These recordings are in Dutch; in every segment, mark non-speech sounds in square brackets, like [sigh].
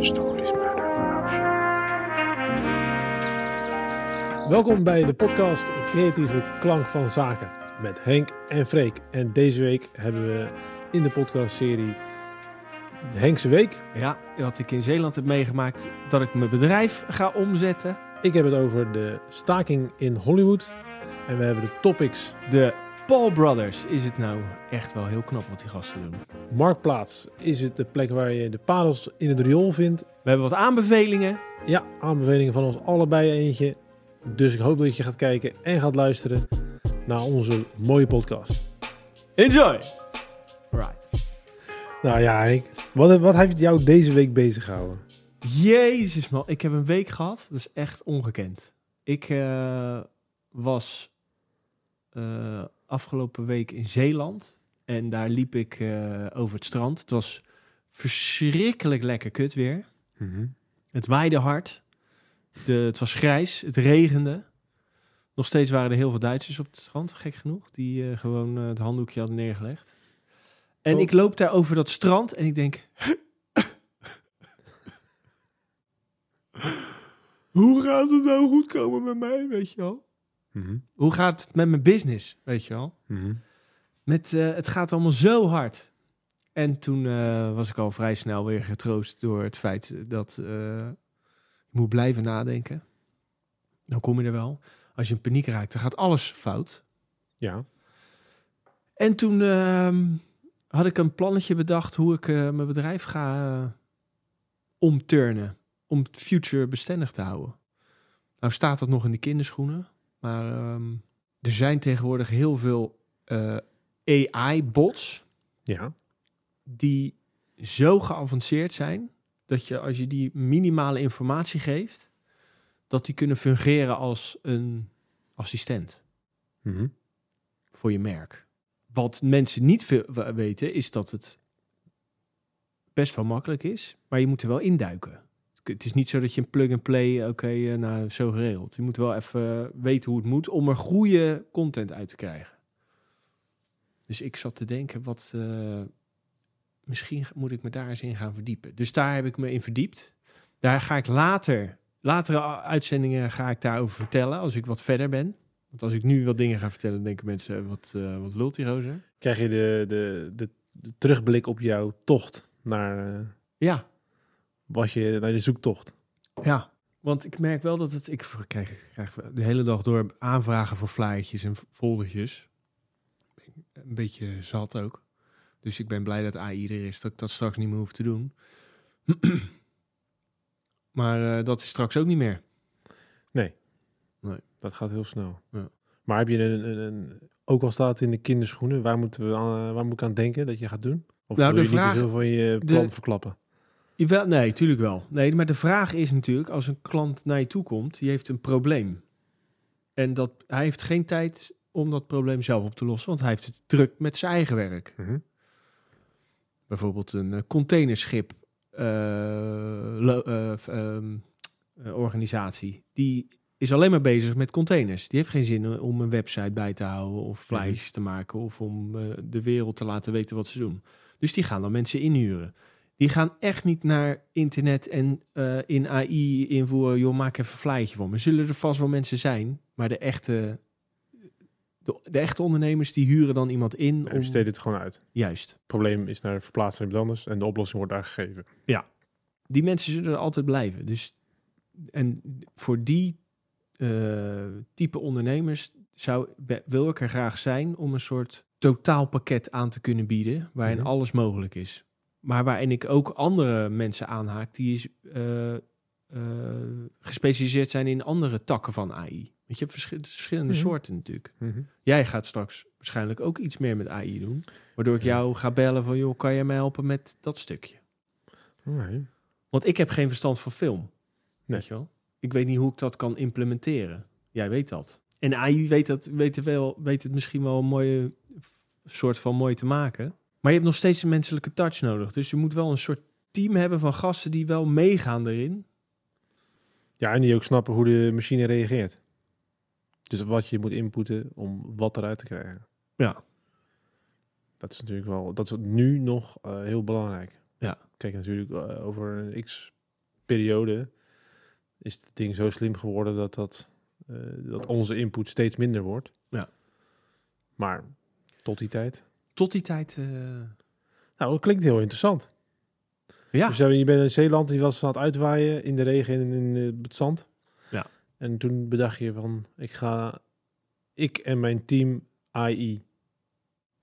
Stories matter for ocean. Welkom bij de podcast Creatieve Klank van Zaken met Henk en Freek. En deze week hebben we in de podcastserie de Henkse Week. Ja, wat ik in Zeeland heb meegemaakt, dat ik mijn bedrijf ga omzetten. Ik heb het over de staking in Hollywood. En we hebben de topics De Paul Brothers. Is het nou echt wel heel knap wat die gasten doen? Marktplaats. Is het de plek waar je de parels in het riool vindt? We hebben wat aanbevelingen. Ja, aanbevelingen van ons allebei eentje. Dus ik hoop dat je gaat kijken en gaat luisteren naar onze mooie podcast. Enjoy! Right. Nou ja, Henk. Wat, wat heeft jou deze week bezig gehouden? Jezus man, ik heb een week gehad. Dat is echt ongekend. Ik eh, was eh, afgelopen week in Zeeland. En daar liep ik eh, over het strand. Het was verschrikkelijk lekker kut weer. Het waaide hard. De, het was grijs. Het regende. Nog steeds waren er heel veel Duitsers op het strand, gek genoeg. Die eh, gewoon eh, het handdoekje hadden neergelegd. En ik loop daar over dat strand en ik denk... [laughs] Hoe gaat het nou goed komen met mij, weet je wel? Hoe gaat het met mijn business, weet je wel? Met, eh, het gaat allemaal zo hard. En toen eh, was ik al vrij snel weer getroost door het feit dat eh, je moet blijven nadenken. Dan kom je er wel. Als je in paniek raakt, dan gaat alles fout. Ja. En toen ehm, had ik een plannetje bedacht hoe ik mijn bedrijf ga omturnen. Om het future bestendig te houden. Nou staat dat nog in de kinderschoenen. Maar ehm, er zijn tegenwoordig heel veel eh, AI-bots Ja. die zo geavanceerd zijn dat je als je die minimale informatie geeft, dat die kunnen fungeren als een assistent Mhm. voor je merk. Wat mensen niet veel weten is dat het best wel makkelijk is, maar je moet er wel induiken. Het is niet zo dat je een plug-and-play, oké, eh, nou zo geregeld. Je moet wel even weten hoe het moet om er goede content uit te krijgen. Dus ik zat te denken, wat, eh, misschien moet ik me daar eens in gaan verdiepen. Dus daar heb ik me in verdiept. Daar ga ik later, latere uitzendingen ga ik daarover vertellen als ik wat verder ben. Want als ik nu wat dingen ga vertellen, denken mensen, eh, wat, eh, wat lult die rozer? Krijg je de, de, de, de terugblik op jouw tocht naar, eh, Ja, wat je, naar de zoektocht. ja. Want ik merk wel dat het, ik krijg, ik krijg de hele dag door aanvragen voor flyertjes en foldertjes. Een beetje zat ook. Dus ik ben blij dat AI er is, dat ik dat straks niet meer hoef te doen. [clears throat] maar eh, dat is straks ook niet meer. Dat gaat heel snel. Ja. Maar heb je een, een, een- ook al staat het in de kinderschoenen, waar, moeten we aan, waar moet ik aan denken dat je gaat doen? Of Nou, wil de je vraag- niet te veel van je de- plan verklappen? Nee, tuurlijk wel. Nee, maar de vraag is natuurlijk, als een klant naar je toe komt, die heeft een probleem. En dat, hij heeft geen tijd om dat probleem zelf op te lossen, want hij heeft het druk met zijn eigen werk. Mhm. Bijvoorbeeld een eh, containerschip eh, eh, ehm, eh, organisatie. Die is alleen maar bezig met containers. Die heeft geen zin om een website bij te houden of flyers te maken of om de wereld te laten weten wat ze doen. Dus die gaan dan mensen inhuren. Die gaan echt niet naar internet en eh, in AI invoeren, joh, maak even een flyertje van me. Zullen er vast wel mensen zijn, maar de echte, de, de echte ondernemers die huren dan iemand in. Nee, om, we steden het gewoon uit. Het Juist. probleem is naar verplaatsen naar iemand anders en de oplossing wordt daar gegeven. die mensen zullen er altijd blijven. Dus, en voor die eh, type ondernemers zou, wil ik er graag zijn om een soort totaalpakket aan te kunnen bieden, waarin Mhm. alles mogelijk is. Maar waarin ik ook andere mensen aanhaak die eh, eh, gespecialiseerd zijn in andere takken van AI. Weet je, verschi- verschillende Mhm. soorten natuurlijk. Mhm. Jij gaat straks waarschijnlijk ook iets meer met AI doen, waardoor ik jou ga bellen van, joh, kan je mij helpen met dat stukje? Oké. Want ik heb geen verstand van film. Nee. Weet je wel? Ik weet niet hoe ik dat kan implementeren. Jij weet dat. En AI weet, dat, weet, het wel, weet het misschien wel een mooie soort van mooi te maken. Maar je hebt nog steeds een menselijke touch nodig. Dus je moet wel een soort team hebben van gasten die wel meegaan erin. Ja, en die ook snappen hoe de machine reageert. Dus wat je moet inputten om wat eruit te krijgen. Ja. Dat is natuurlijk wel, dat is nu nog eh, heel belangrijk. Ja. Kijk, natuurlijk eh, over een x periode is het ding zo slim geworden dat, dat, eh, dat onze input steeds minder wordt. Ja. Maar tot die tijd. Tot die tijd... eh, Nou, dat klinkt heel interessant. ja, Dus eh, je bent in Zeeland, die was aan het uitwaaien in de regen en in eh, het zand. Ja. En toen bedacht je van, ik ga, ik en mijn team AI.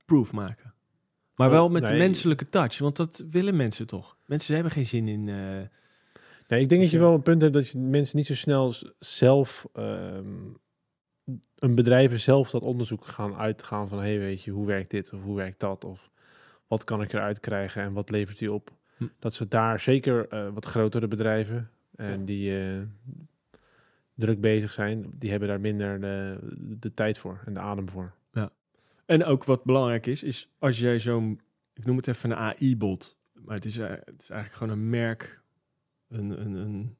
proof maken. Maar Oh, wel met nee. de menselijke touch, want dat willen mensen toch. Mensen hebben geen zin in... Nee, ik denk dat je wel een punt hebt dat je mensen niet zo snel zelf, ehm, een bedrijven zelf dat onderzoek gaan uitgaan van, hey, weet je, hoe werkt dit of hoe werkt dat? Of wat kan ik eruit krijgen en wat levert die op? Hm. Dat ze daar zeker eh, wat grotere bedrijven en Ja. die eh, druk bezig zijn, die hebben daar minder de, de tijd voor en de adem voor. En ook wat belangrijk is, is als jij zo'n, ik noem het even een AI-bot, maar het is, eh, het is eigenlijk gewoon een merk, een, een, een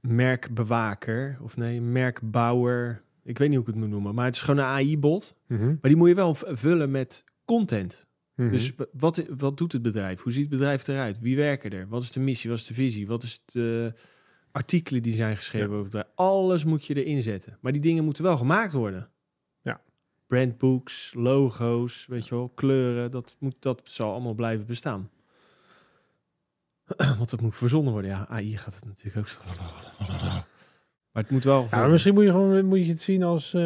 merkbewaker, of nee, merkbouwer. Ik weet niet hoe ik het moet noemen, maar het is gewoon een AI-bot. Maar die moet je wel vullen met content. Mhm. Dus wat, wat doet het bedrijf? Hoe ziet het bedrijf eruit? Wie werken er? Wat is de missie? Wat is de visie? Wat is de artikelen die zijn geschreven Ja. over het bedrijf? Alles moet je erin zetten. Maar die dingen moeten wel gemaakt worden. Ja. Brandbooks, logo's, weet je wel, kleuren. Dat, moet, dat zal allemaal blijven bestaan. [clears throat] Want dat moet verzonnen worden. Ja, AI gaat het natuurlijk ook zo. [laughs] Maar het moet wel... Ja, maar misschien moet je gewoon moet je het zien als eh,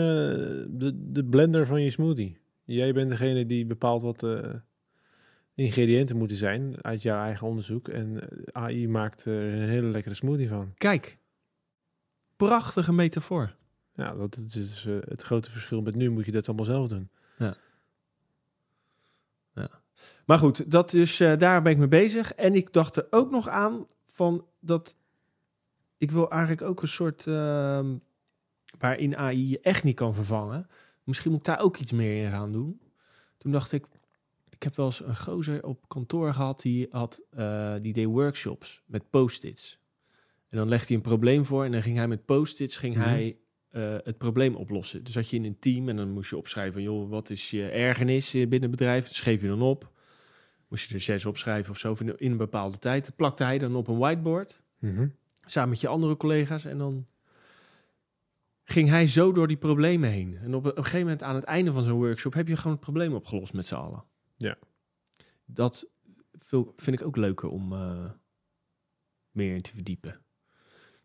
de, de blender van je smoothie. Jij bent degene die bepaalt wat de ingrediënten moeten zijn uit jouw eigen onderzoek. En eh, AI maakt er een hele lekkere smoothie van. Kijk. Prachtige metafoor. Ja, dat is dus, eh, het grote verschil met nu moet je dat allemaal zelf doen. Maar goed, dat dus, daar ben ik mee bezig. En ik dacht er ook nog aan van dat ik wil eigenlijk ook een soort ehm, waarin AI je echt niet kan vervangen. Misschien moet ik daar ook iets meer in gaan doen. Toen dacht ik, ik heb wel eens een gozer op kantoor gehad die had, eh, die deed workshops met post-its. En dan legde hij een probleem voor en dan ging hij met post-its ging Mhm. hij eh, het probleem oplossen. Dus had je in een team en dan moest je opschrijven, joh, wat is je ergernis binnen het bedrijf? Dat schreef je dan op. Moest je er zes opschrijven of zo in een bepaalde tijd. Dat plakte hij dan op een whiteboard Mhm. samen met je andere collega's. En dan ging hij zo door die problemen heen. En op een, gegeven moment aan het einde van zo'n workshop heb je gewoon het probleem opgelost met z'n allen. Ja. Dat vind ik ook leuker om eh, meer in te verdiepen.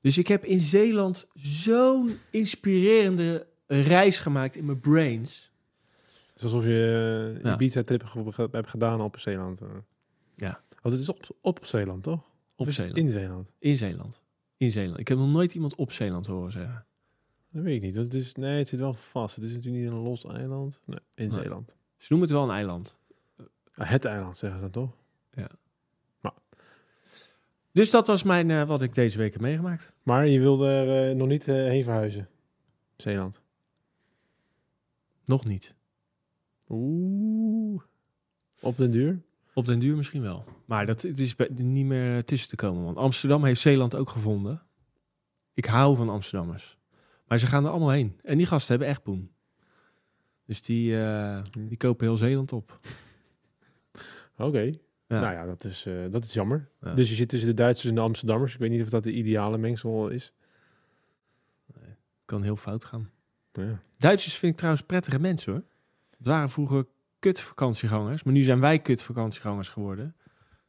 Dus ik heb in Zeeland zo'n inspirerende reis gemaakt in mijn brains. Het is alsof je uh, Ja. Ibiza-trip hebt gedaan op Zeeland. eh. Ja. Oh, het is op, op Zeeland, toch? Op Zeeland. In Zeeland. In Zeeland. In Zeeland. Ik heb nog nooit iemand op Zeeland horen zeggen. Dat weet ik niet. want Het is, nee, het zit wel vast. Het is natuurlijk niet een los eiland. Nee, in Nee. Zeeland. Ze noemen het wel een eiland. Ah, het eiland zeggen ze dan toch? Dus dat was mijn, eh, wat ik deze week heb meegemaakt. Maar je wilde er eh, nog niet eh, heen verhuizen. Zeeland. Nog niet. Oeh. Op den duur? Op den duur misschien wel. Maar dat, het is niet meer eh, tussen te komen. Want Amsterdam heeft Zeeland ook gevonden. Ik hou van Amsterdammers. Maar ze gaan er allemaal heen. En die gasten hebben echt poen. Dus die, eh, die kopen heel Zeeland op. Oké. Ja. Nou ja, dat is, eh, dat is jammer. Ja. Dus je zit tussen de Duitsers en de Amsterdammers. Ik weet niet of dat de ideale mengsel is. kan heel fout gaan. Ja. Duitsers vind ik trouwens prettige mensen hoor. Het waren vroeger kut vakantiegangers. Maar nu zijn wij kut vakantiegangers geworden.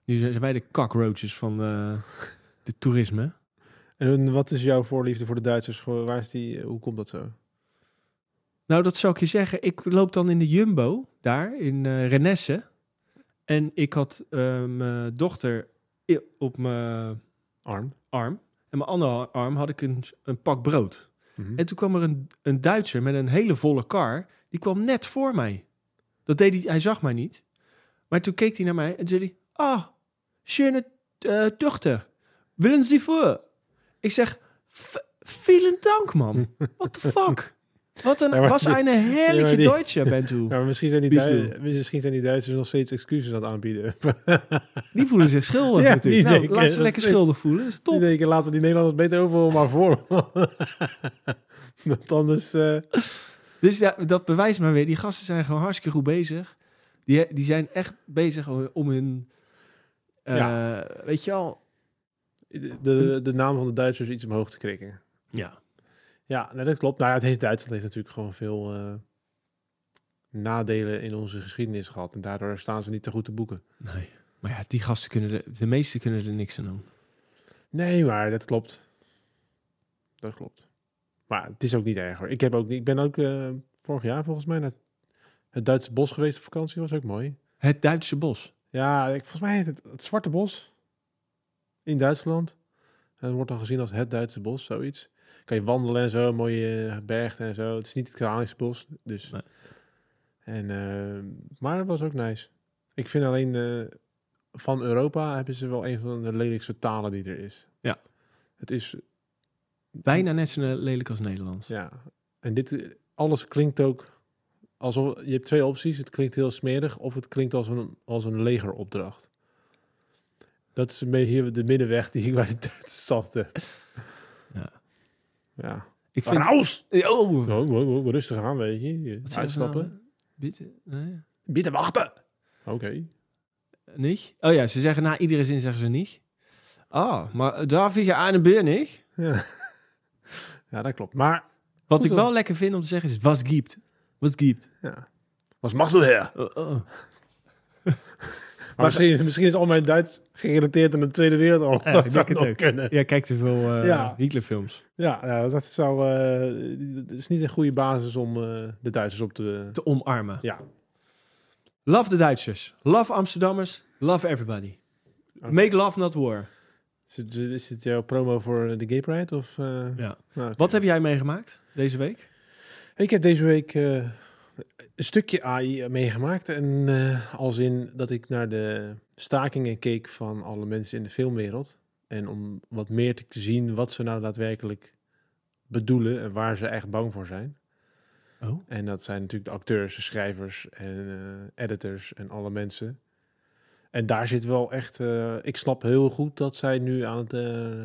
Nu zijn wij de cockroaches van eh [laughs] de toerisme. En wat is jouw voorliefde voor de Duitsers? Waar is die, eh, hoe komt dat zo? Nou, dat zou ik je zeggen. Ik loop dan in de Jumbo daar in eh Renesse. En ik had mijn dochter op mijn Arm. arm. En mijn andere arm had ik een, een pak brood. Mhm. En toen kwam er een, een Duitser met een hele volle kar. Die kwam net voor mij. Dat deed hij, hij zag mij niet. Maar toen keek hij naar mij en zei hij... Ah, schöne uh, dochter. Willen Sie voor? Ik zeg... "V- Vielen Dank, man. What the fuck? Wat een, Ja, was die- een herrliche ja, die- bent u. Ja, maar misschien zijn, die Wie is Dui- toe? misschien zijn die Duitsers nog steeds excuses aan het aanbieden. [laughs] Die voelen zich schuldig [laughs] Ja, natuurlijk. die Nou, denken, laat ze lekker [laughs] schuldig voelen. Dat is Die top. denken, laten die Nederlanders beter overal maar voor. Want anders... eh, Dus ja, dat bewijst maar weer. Die gasten zijn gewoon hartstikke goed bezig. Die, die zijn echt bezig om, hun... eh, Weet je al... de, de, de naam van de Duitsers iets omhoog te krikken. Ja. Ja, nee, dat klopt. Nou het heeft, Duitsland heeft natuurlijk gewoon veel eh, nadelen in onze geschiedenis gehad. En daardoor staan ze niet te goed te boeken. Nee. Maar ja, die gasten kunnen er, de meeste kunnen er niks aan doen. Nee, maar dat klopt. Dat klopt. Maar het is ook niet erg hoor. Ik, heb ook, niet- ik ben ook eh, vorig jaar volgens mij naar het Duitse bos geweest op vakantie. was ook mooi. Het Duitse bos. Ja, ik, volgens mij heet het het Zwarte Bos in Duitsland. En dat wordt dan gezien als het Duitse bos, zoiets. Kan je wandelen en zo, mooie eh, bergen en zo. Het is niet het Kralische bos, dus. Nee. En, eh, maar het was ook nice. Ik vind alleen van Europa hebben ze wel een van de lelijkste talen die er is. Ja. Het is, Bijna net zo lelijk als Nederlands. ja. En dit, alles klinkt ook alsof, je hebt twee opties. Het klinkt heel smerig of het klinkt als een, als een legeropdracht. Dat is een beetje de middenweg die ik bij de Duitse stad heb. Ja. Ja. Ik vind... Aus! Oh, Oh, oh, oh, rustig aan, weet je. Wat ze nou? Uitstappen. Bitte? Nee. Bitte wachten! Oké. Niet? Oh ja, ze zeggen na iedere zin zeggen ze niet. Ah, maar darf ich eine Bier niet? Ja. Ja, dat klopt. Maar, Wat ik hoor. wel lekker vind om te zeggen is, was gibt? Was gibt? ja. Wat mag zo her? Oh, oh. [laughs] Maar misschien, misschien is al mijn Duits gerelateerd aan de Tweede Wereldoorlog. Ja, [laughs] dat zou het ook. kunnen. Ja, kijk te veel eh Ja. Hitlerfilms. Ja, ja, dat zou. eh, dat is niet een goede basis om eh, de Duitsers op te. Te omarmen. Ja. Love de Duitsers. Love Amsterdammers. Love everybody. Make love, not war. Is het, is het jouw promo voor de Gay Pride? Of, eh? Ja. Nou, oké. Wat heb jij meegemaakt deze week? Ik heb deze week eh, een stukje AI meegemaakt. En eh, als in dat ik naar de stakingen keek van alle mensen in de filmwereld. En om wat meer te zien wat ze nou daadwerkelijk bedoelen en waar ze echt bang voor zijn. Oh. En dat zijn natuurlijk de acteurs, de schrijvers en editors en alle mensen. En daar zit wel echt... eh, ik snap heel goed dat zij nu aan het eh,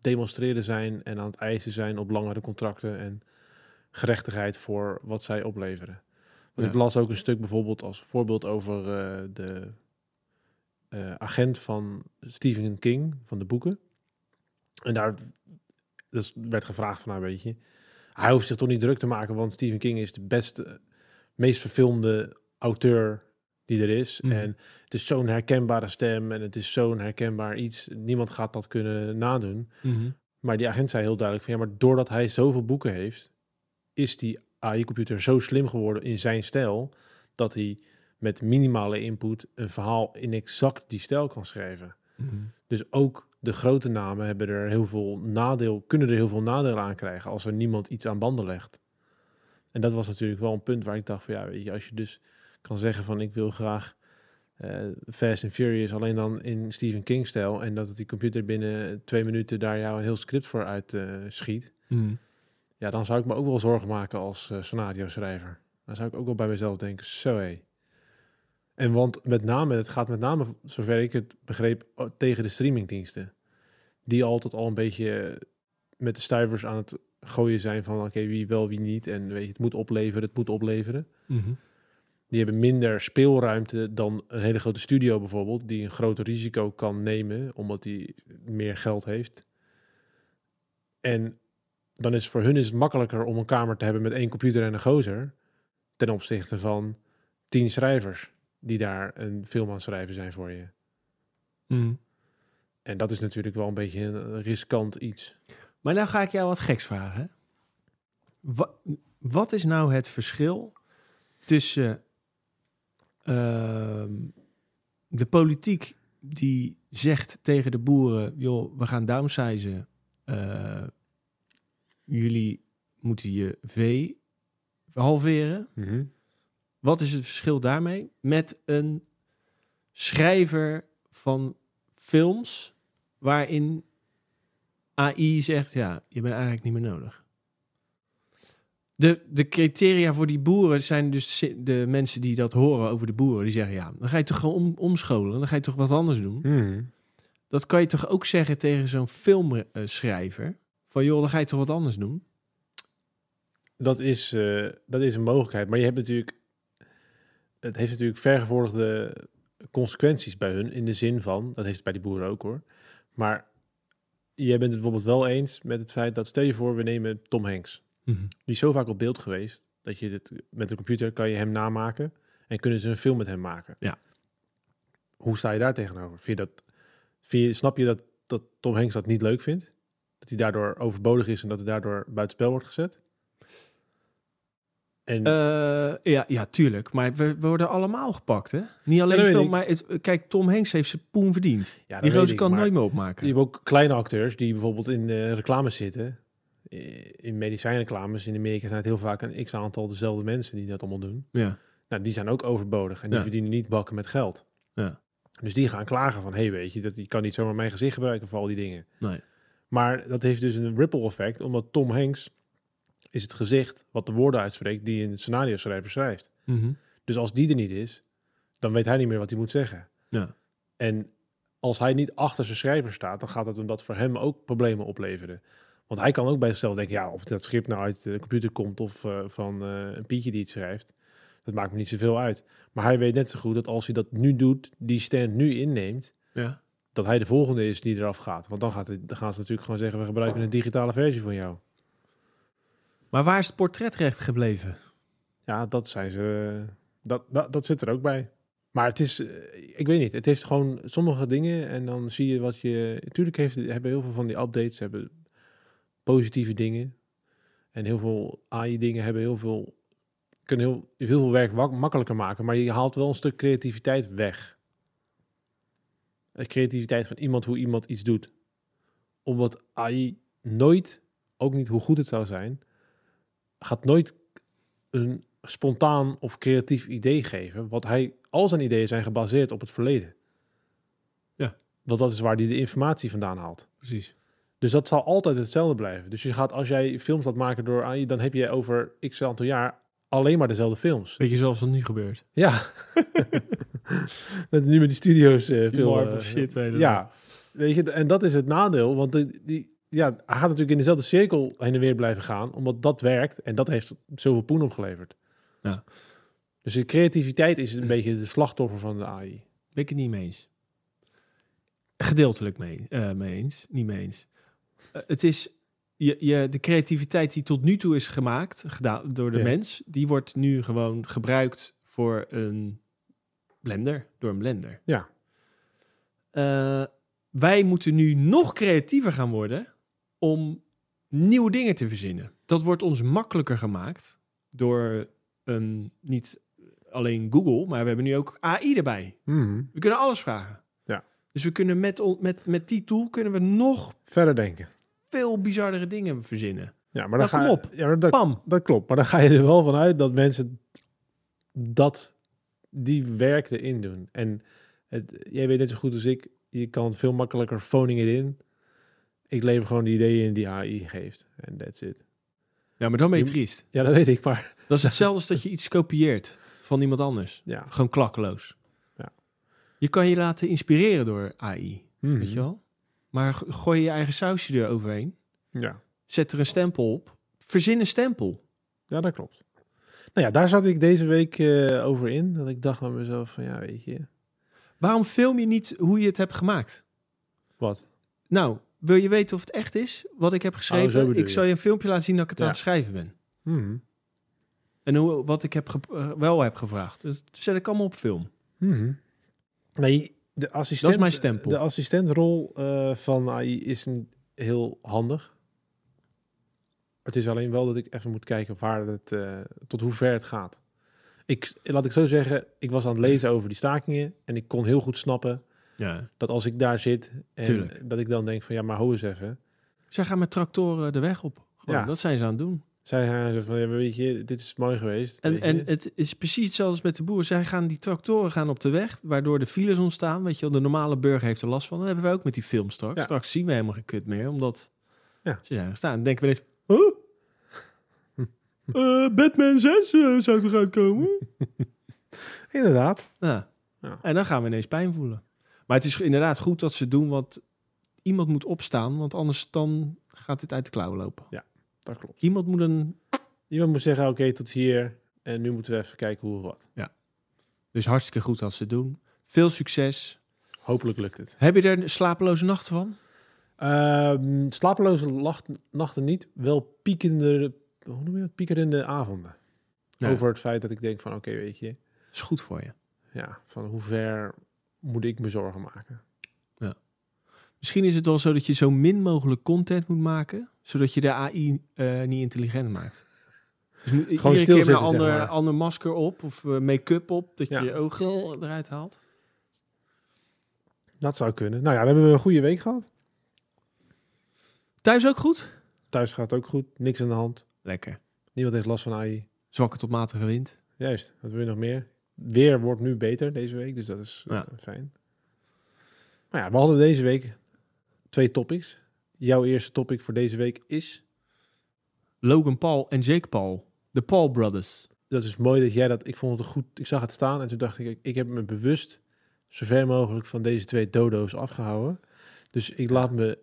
demonstreren zijn... en aan het eisen zijn op langere contracten... en gerechtigheid voor wat zij opleveren. Want Ja. ik las ook een stuk bijvoorbeeld als voorbeeld over eh, de agent van Stephen King, van de boeken. En daar dus werd gevraagd van, nou weet je... Hij hoeft zich toch niet druk te maken, want Stephen King is de beste, meest verfilmde auteur die er is. Mhm. En het is zo'n herkenbare stem en het is zo'n herkenbaar iets. Niemand gaat dat kunnen nadoen. Maar die agent zei heel duidelijk van ja, maar doordat hij zoveel boeken heeft, is die AI-computer zo slim geworden in zijn stijl, dat hij met minimale input een verhaal in exact die stijl kan schrijven. Dus ook de grote namen hebben er heel veel nadeel, kunnen er heel veel nadeel aan krijgen als er niemand iets aan banden legt. En dat was natuurlijk wel een punt waar ik dacht van ja, weet je, als je dus kan zeggen van ik wil graag eh, Fast and Furious alleen dan in Stephen King stijl en dat die computer binnen twee minuten daar jou een heel script voor uit eh, schiet, ja, dan zou ik me ook wel zorgen maken als eh, scenario schrijver. Dan zou ik ook wel bij mezelf denken, zo hé. En want met name, het gaat met name, zover ik het begreep, tegen de streamingdiensten. Die altijd al een beetje met de stuivers aan het gooien zijn van oké, wie wel, wie niet. En weet je, het moet opleveren, het moet opleveren. Die hebben minder speelruimte dan een hele grote studio bijvoorbeeld, die een groter risico kan nemen, omdat die meer geld heeft. En dan is voor hun is het makkelijker om een kamer te hebben met één computer en een gozer, ten opzichte van tien schrijvers die daar een film aan het schrijven zijn voor je. En dat is natuurlijk wel een beetje een riskant iets. Maar nou ga ik jou wat geks vragen. hè. Wa- wat is nou het verschil tussen de politiek die zegt tegen de boeren: joh, we gaan downsizen. eh, jullie moeten je vee halveren. Wat is het verschil daarmee met een schrijver van films waarin AI zegt, ja, je bent eigenlijk niet meer nodig. De, de criteria voor die boeren zijn dus de mensen die dat horen over de boeren. Die zeggen, ja, dan ga je toch gewoon om, omscholen. Dan ga je toch wat anders doen. Dat kan je toch ook zeggen tegen zo'n filmschrijver. Van, joh, dan ga je toch wat anders doen. Dat is, eh, dat is een mogelijkheid. Maar je hebt natuurlijk. Het heeft natuurlijk vergevorderde consequenties bij hun. In de zin van. Dat heeft het bij die boeren ook hoor. Maar jij bent het bijvoorbeeld wel eens met het feit dat, stel je voor, we nemen Tom Hanks. Mhm. Die is zo vaak op beeld geweest, dat je dit, met de computer kan je hem namaken en kunnen ze een film met hem maken. Ja. Hoe sta je daar tegenover? Vind je dat, vind je, snap je dat, dat Tom Hanks dat niet leuk vindt? Dat hij daardoor overbodig is en dat hij daardoor buitenspel wordt gezet? En Eh, ja, ja, tuurlijk. Maar we, we worden allemaal gepakt, hè? Niet alleen film, maar het, kijk, Tom Hanks heeft zijn poen verdiend. ja, Die gozer ik, kan nooit meer opmaken. Je hebt ook kleine acteurs die bijvoorbeeld in de reclames zitten. Eh, In medicijnreclames in Amerika zijn het heel vaak een x-aantal dezelfde mensen die dat allemaal doen. Ja. Nou, die zijn ook overbodig en die Ja. verdienen niet bakken met geld. Ja. Dus die gaan klagen van, hé, hey, weet je, dat je kan niet zomaar mijn gezicht gebruiken voor al die dingen. Nee. Maar dat heeft dus een ripple effect, omdat Tom Hanks is het gezicht wat de woorden uitspreekt die een scenario schrijver schrijft. Mhm. Dus als die er niet is, dan weet hij niet meer wat hij moet zeggen. Ja. En als hij niet achter zijn schrijver staat, dan gaat het hem dat voor hem ook problemen opleveren. Want hij kan ook bij zichzelf denken, ja, of dat schrift nou uit de computer komt of eh, van eh, een Pietje die het schrijft, dat maakt me niet zoveel uit. Maar hij weet net zo goed dat als hij dat nu doet, die stand nu inneemt, Ja. dat hij de volgende is die eraf gaat. Want dan, gaat het, dan gaan ze natuurlijk gewoon zeggen, we gebruiken een digitale versie van jou. Maar waar is het portretrecht gebleven? Ja, dat zijn ze. Dat, dat, dat zit er ook bij. Maar het is, eh, ik weet niet, het heeft gewoon sommige dingen en dan zie je wat je. Natuurlijk heeft, hebben heel veel van die updates hebben positieve dingen. En heel veel AI-dingen hebben heel veel. kunnen heel, heel veel werk makkelijker maken, maar je haalt wel een stuk creativiteit weg. De creativiteit van iemand, hoe iemand iets doet. Omdat AI nooit, ook niet hoe goed het zou zijn, gaat nooit een spontaan of creatief idee geven. Want hij, al zijn ideeën zijn gebaseerd op het verleden. Ja. Want dat is waar hij de informatie vandaan haalt. Precies. Dus dat zal altijd hetzelfde blijven. Dus je gaat, als jij films laat maken door AI, dan heb je over x aantal jaar alleen maar dezelfde films. Weet je zoals wat nu gebeurt? Ja. [laughs] dat nu met die studio's Die veel... Marvel eh, shit, ja. Weet je, en dat is het nadeel, want die, die, ja, hij gaat natuurlijk in dezelfde cirkel heen en weer blijven gaan, omdat dat werkt en dat heeft zoveel poen opgeleverd. Ja. Dus de creativiteit is een beetje de slachtoffer van de AI. Ben ik het niet mee eens. Gedeeltelijk mee, eh, mee eens. Niet mee eens. Eh, het is je, je, de creativiteit die tot nu toe is gemaakt, gedaan door de Ja. mens, die wordt nu gewoon gebruikt voor een blender, door een blender. Ja. Eh, wij moeten nu nog creatiever gaan worden om nieuwe dingen te verzinnen. Dat wordt ons makkelijker gemaakt door een, niet alleen Google, maar we hebben nu ook AI erbij. We kunnen alles vragen. Dus we kunnen met, met, met die tool kunnen we nog Verder denken. veel bizardere dingen verzinnen. Ja, maar dan Nou, ga op. Ja, dat, Pam! dat klopt. Maar dan ga je er wel vanuit dat mensen dat die werk erin doen. En het, jij weet net zo goed als ik, je kan veel makkelijker phoning it in. Ik lever gewoon de ideeën in die AI geeft. En that's it. Ja, maar dan ben je Je- triest. Ja, dat weet ik, maar Dat is [laughs] hetzelfde als dat je iets kopieert van iemand anders. ja. Gewoon klakkeloos. Je kan je laten inspireren door AI, Mhm. weet je wel? Maar go- gooi je eigen sausje eroverheen. Ja. Zet er een stempel op. Verzin een stempel. ja, dat klopt. Nou ja, daar zat ik deze week eh, over in. Dat ik dacht van mezelf van, ja, weet je, Waarom film je niet hoe je het hebt gemaakt? wat? Nou, wil je weten of het echt is? Wat ik heb Oh, geschreven? ik zal je een filmpje laten zien dat ik het Ja. aan het schrijven ben. Mhm. En hoe, wat ik heb ge- eh, wel heb gevraagd. Dus dat zet ik allemaal op film. Mhm. Nee, de assistent, Dat is mijn stempel. De assistentrol eh, van AI is een, heel handig. Het is alleen wel dat ik even moet kijken waar het, eh, tot hoe ver het gaat. Ik, laat ik zo zeggen, ik was aan het lezen over die stakingen en ik kon heel goed snappen Ja. dat als ik daar zit en Tuurlijk. dat ik dan denk van ja, maar hou eens even. Zij gaan met tractoren de weg op. Gewoon, Ja. Dat zijn ze aan het doen. Zij gaan van ja, weet je, dit is mooi geweest. En, en het is precies hetzelfde als met de boer. Zij gaan die tractoren gaan op de weg, waardoor de files ontstaan. Weet je wel, de normale burger heeft er last van. Dat hebben wij ook met die film straks. Ja. Straks zien we helemaal geen kut meer, omdat Ja. ze zijn er staan. Dan denken we ineens, huh? [laughs] Eh, Batman 6 eh, zou toch uitkomen? [laughs] Inderdaad. Ja. Ja. En dan gaan we ineens pijn voelen. Maar het is inderdaad goed dat ze doen, want iemand moet opstaan, want anders dan gaat dit uit de klauwen lopen. Dat klopt. Iemand moet een... Iemand moet zeggen, oké, tot hier. En nu moeten we even kijken hoe of wat. Dus hartstikke goed dat ze het doen. Veel succes. Hopelijk lukt het. Heb je er slapeloze nachten van? Ehm, slapeloze nachten niet, wel piekende, hoe noem je dat? Piekerende avonden. Ja. Over het feit dat ik denk van, oké, weet je, is goed voor je. ja, van hoe ver moet ik me zorgen maken? Misschien is het wel zo dat je zo min mogelijk content moet maken, zodat je de AI eh, niet intelligent maakt. Dus moet, iedere keer met een zeg ander, maar. ander masker op of eh, make-up op, dat Ja. je je ogen eruit haalt. Dat zou kunnen. Nou ja, dan hebben we een goede week gehad. Thuis ook goed? Thuis gaat ook goed, niks aan de hand. Lekker. Niemand heeft last van AI. Zwakke tot matige wind. Juist, wat wil je nog meer? Weer wordt nu beter deze week, dus dat is Ja. fijn. Maar ja, we hadden deze week twee topics. Jouw eerste topic voor deze week is... Logan Paul en Jake Paul. De Paul Brothers. Dat is mooi dat jij dat... Ik vond het goed, ik zag het staan en toen dacht ik... Ik heb me bewust zo ver mogelijk van deze twee dodo's afgehouden. Dus ik laat me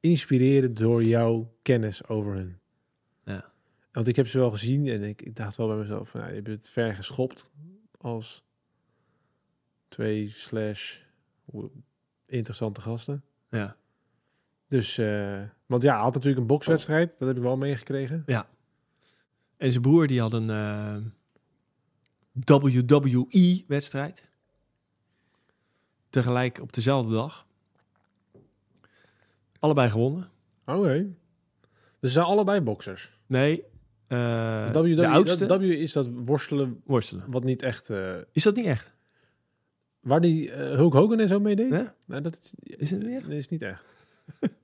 inspireren door jouw kennis over hun. Ja. Want ik heb ze wel gezien en ik, ik dacht wel bij mezelf... Van, ja, je hebt het ver geschopt als twee slash interessante gasten. Ja. Dus, eh, want ja, hij had natuurlijk een bokswedstrijd. Dat heb ik wel meegekregen. En zijn broer die had een eh, WWE-wedstrijd. Tegelijk op dezelfde dag. Allebei gewonnen. Oké. Dus ze zijn allebei boksers. Nee, eh, W, de oudste W is dat worstelen worstelen. wat niet echt... Is dat niet echt? Waar die eh, Hulk Hogan en zo mee deed? Nou, dat is, Is het niet echt? Nee, is niet echt. [laughs]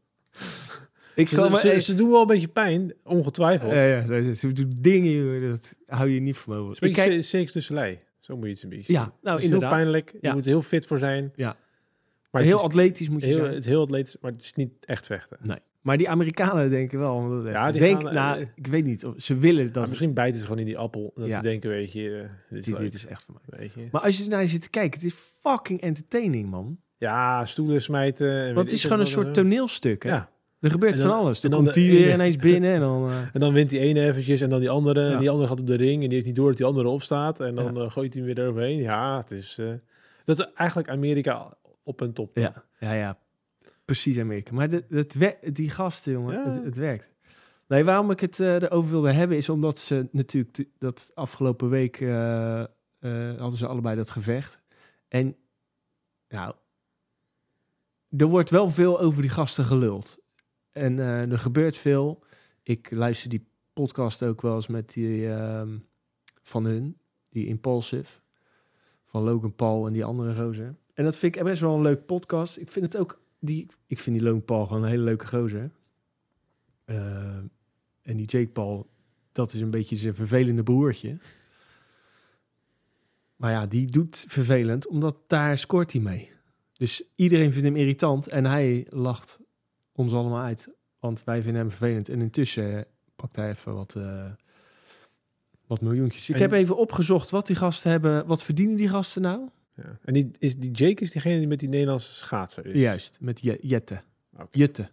Ik Ze, kan me... ze, doen wel een beetje pijn, ongetwijfeld. Ja, ja, ze doen dingen, dat hou je niet mogelijk. Het Ik kijk, Circus de Soleil. Zo moet je het een beetje ja, nou het is inderdaad. heel pijnlijk. Je Ja. moet er heel fit voor zijn. Ja. Maar heel atletisch moet je heel, zijn. het is heel atletisch, maar het is niet echt vechten. Nee. Maar die Amerikanen denken wel. Ja, die denk, gaan, nou, eh, ik weet niet. of- Ze willen dat. misschien bijten ze gewoon in die appel. Dat Ja. ze denken, weet je, eh, dit is dit, is echt van mij. Weet je. Maar als je naar je zit te kijken, het is fucking entertaining, man. Ja, stoelen smijten. Want het is gewoon een soort toneelstuk. Hè? Ja. Er gebeurt dan- van alles. Dan, dan komt die weer ineens binnen en dan... eh, [laughs] En dan wint die ene eventjes en dan die andere. Ja. En die andere gaat op de ring en die heeft niet door dat die andere opstaat. En dan Ja. gooit hij hem weer eroverheen. Ja, het is... dat is eigenlijk Amerika op en top. ja, ja, ja. Precies Amerika. Maar de, het wer- die gasten, jongen, Ja. het, het werkt. Nee, waarom ik het eh, erover wilde hebben, is omdat ze natuurlijk dat afgelopen week eh, eh, hadden ze allebei dat gevecht. En nou, er wordt wel veel over die gasten geluld. En er gebeurt veel. Ik luister die podcast ook wel eens met die ehm, van hun, die Impulsive, van Logan Paul en die andere gozer. En dat vind ik best wel een leuk podcast. Ik vind het ook, die, ik vind die Logan Paul gewoon een hele leuke gozer. Eh, en die Jake Paul, dat is een beetje zijn vervelende broertje. Maar ja, die doet vervelend, omdat daar scoort hij mee. Dus iedereen vindt hem irritant en hij lacht ons allemaal uit. Want wij vinden hem vervelend. En intussen pakt hij even wat, eh, wat miljoentjes. Ik En- heb even opgezocht wat die gasten hebben. Wat verdienen die gasten nou? Ja. En die, is, die Jake is diegene die met die Nederlandse schaatser is. Juist, met Je- Jette. Oké. Jutte.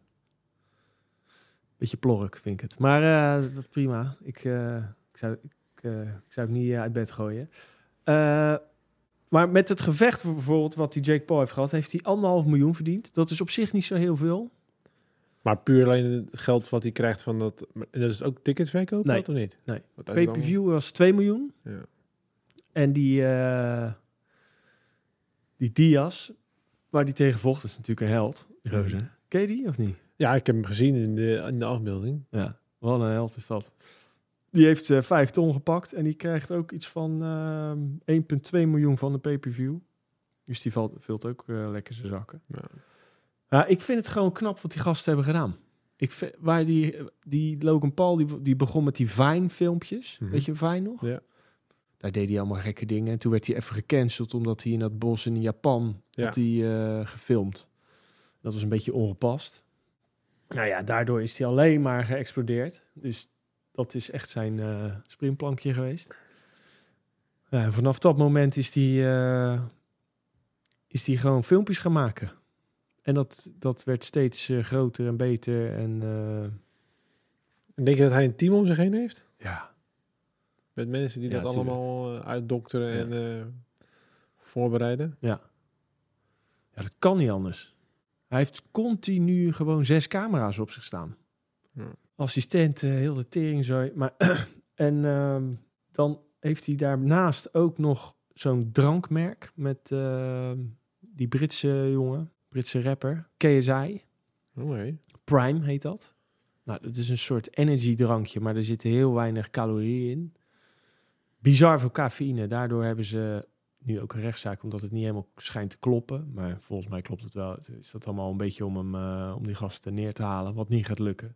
Beetje plork, vind ik het. Maar eh, prima. Ik, eh, ik, zou, ik, eh, ik zou het niet uit bed gooien. Maar met het gevecht bijvoorbeeld wat die Jake Paul heeft gehad... heeft hij anderhalf miljoen verdiend. Dat is op zich niet zo heel veel. Maar puur alleen het geld wat hij krijgt van dat... Dat is ook ticketsverkoop, Nee. dat of niet? Nee. Dan- Pay-per-view was 2 miljoen. Ja. En die, die Diaz, waar die tegen vocht, is natuurlijk een held. Gozer. Ken je die of niet? Ja, ik heb hem gezien in de, in de afbeelding. Ja, wat een held is dat. Die heeft eh 5 ton gepakt en die krijgt ook iets van ehm 1,2 miljoen van de pay-per-view. Dus die valt, vult ook eh, lekker zijn zakken. Ja. Ja, ik vind het gewoon knap wat die gasten hebben gedaan. Ik vind, waar die, die Logan Paul, die, die begon met die Vine-filmpjes. Mhm. Weet je Vine nog? Ja. Daar deed hij allemaal gekke dingen. En toen werd hij even gecanceld omdat hij in dat bos in Japan Ja. had hij, eh, gefilmd. Dat was een beetje ongepast. Nou ja, daardoor is hij alleen maar geëxplodeerd. Dus dat is echt zijn eh springplankje geweest. Vanaf dat moment is hij, eh, is hij gewoon filmpjes gaan maken. En dat, dat werd steeds groter en beter. En En denk je dat hij een team om zich heen heeft? ja, Met mensen die Ja, dat tuurlijk. allemaal eh, uitdokteren Ja. en eh, voorbereiden? ja, dat kan niet anders. Hij heeft continu gewoon zes camera's op zich staan. Ja. Assistent, eh, heel de tering zo. Maar [clears throat] en ehm, dan heeft hij daarnaast ook nog zo'n drankmerk met ehm, die Britse jongen, Britse rapper, KSI. Oh, nee. Prime heet dat. Nou, dat is een soort energy drankje, maar er zitten heel weinig calorieën in. Bizar veel cafeïne. Daardoor hebben ze nu ook een rechtszaak, omdat het niet helemaal schijnt te kloppen. Maar volgens mij klopt het wel. Het is dat allemaal een beetje om, hem, eh, om die gasten neer te halen, wat niet gaat lukken.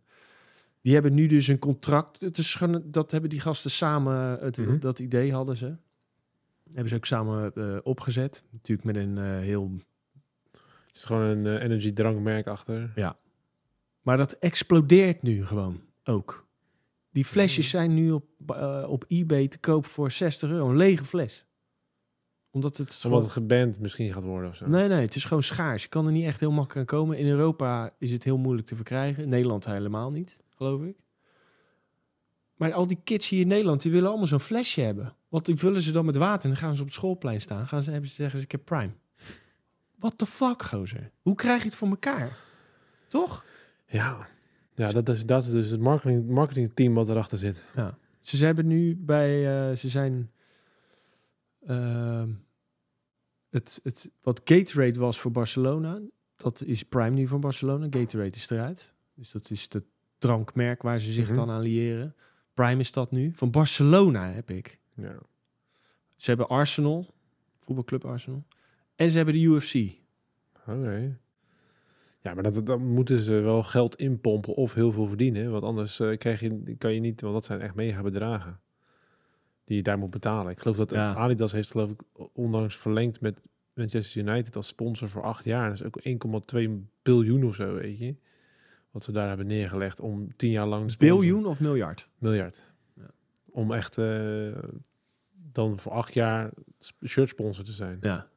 Die hebben nu dus een contract. Het is dat hebben die gasten samen, het, Mhm. dat idee hadden ze. Hebben ze ook samen eh, opgezet. Natuurlijk met een eh, heel is gewoon een eh, energy drankmerk achter. Maar dat explodeert nu gewoon ook. Die flesjes zijn nu op, eh, op eBay te koop voor 60 euro. Een lege fles. Omdat het... Omdat het geband misschien gaat worden of zo. Nee, nee, het is gewoon schaars. Je kan er niet echt heel makkelijk aan komen. In Europa is het heel moeilijk te verkrijgen. In Nederland helemaal niet, geloof ik. Maar al die kids hier in Nederland, die willen allemaal zo'n flesje hebben. Want die vullen ze dan met water en dan gaan ze op het schoolplein staan. Gaan ze, hebben ze zeggen ze, ik heb Prime. What the fuck, gozer? Hoe krijg je het voor elkaar? Toch? Ja, ja dat, is, dat is dus het marketing, marketingteam wat erachter zit. Ze hebben nu bij, eh, ze zijn, ehm, het, het, wat Gatorade was voor Barcelona, dat is Prime nu voor Barcelona. Gatorade is eruit. Dus dat is het drankmerk waar ze zich Mhm. dan aan liëren. Prime is dat nu. Van Barcelona heb ik. Ja. Ze hebben Arsenal, voetbalclub Arsenal. En ze hebben de UFC. Oké. Ja, maar dat, dan moeten ze wel geld inpompen of heel veel verdienen. Want anders eh, krijg je, kan je niet, want dat zijn echt mega bedragen. Die je daar moet betalen. Ik geloof dat Ja. Adidas heeft geloof ik onlangs verlengd met Manchester United als sponsor voor acht jaar. Dat is ook 1,2 biljoen of zo, weet je. Wat ze daar hebben neergelegd om tien jaar lang... Biljoen of miljard? Miljard. Ja. Om echt eh, dan voor acht jaar shirt sponsor te zijn. Ja,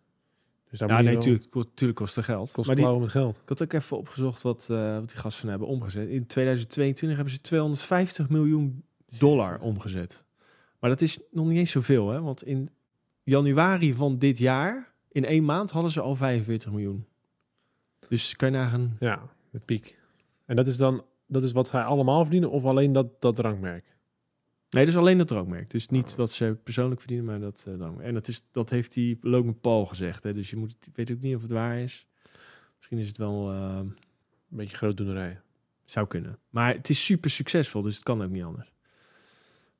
Dus daar ja nee, wel- natuurlijk kost, tuurlijk kost het geld. kost maar die, met geld. Ik had ook even opgezocht wat, eh, wat die gasten hebben omgezet. In 2022 hebben ze 250 miljoen dollar omgezet. Maar dat is nog niet eens zoveel, hè? Want in januari van dit jaar, in één maand, hadden ze al 45 miljoen. Dus kan je nagaan... Ja, de piek. En dat is dan dat is wat zij allemaal verdienen of alleen dat, dat drankmerk? Nee, dus alleen dat drankmerk. Dus niet wat ze persoonlijk verdienen, maar dat uh, drankmerk. En dat, is, dat heeft die Logan Paul gezegd. Hè? Dus je moet, weet ook niet of het waar is. Misschien is het wel... Uh, Een beetje grootdoenerij. Zou kunnen. Maar het is super succesvol, dus het kan ook niet anders.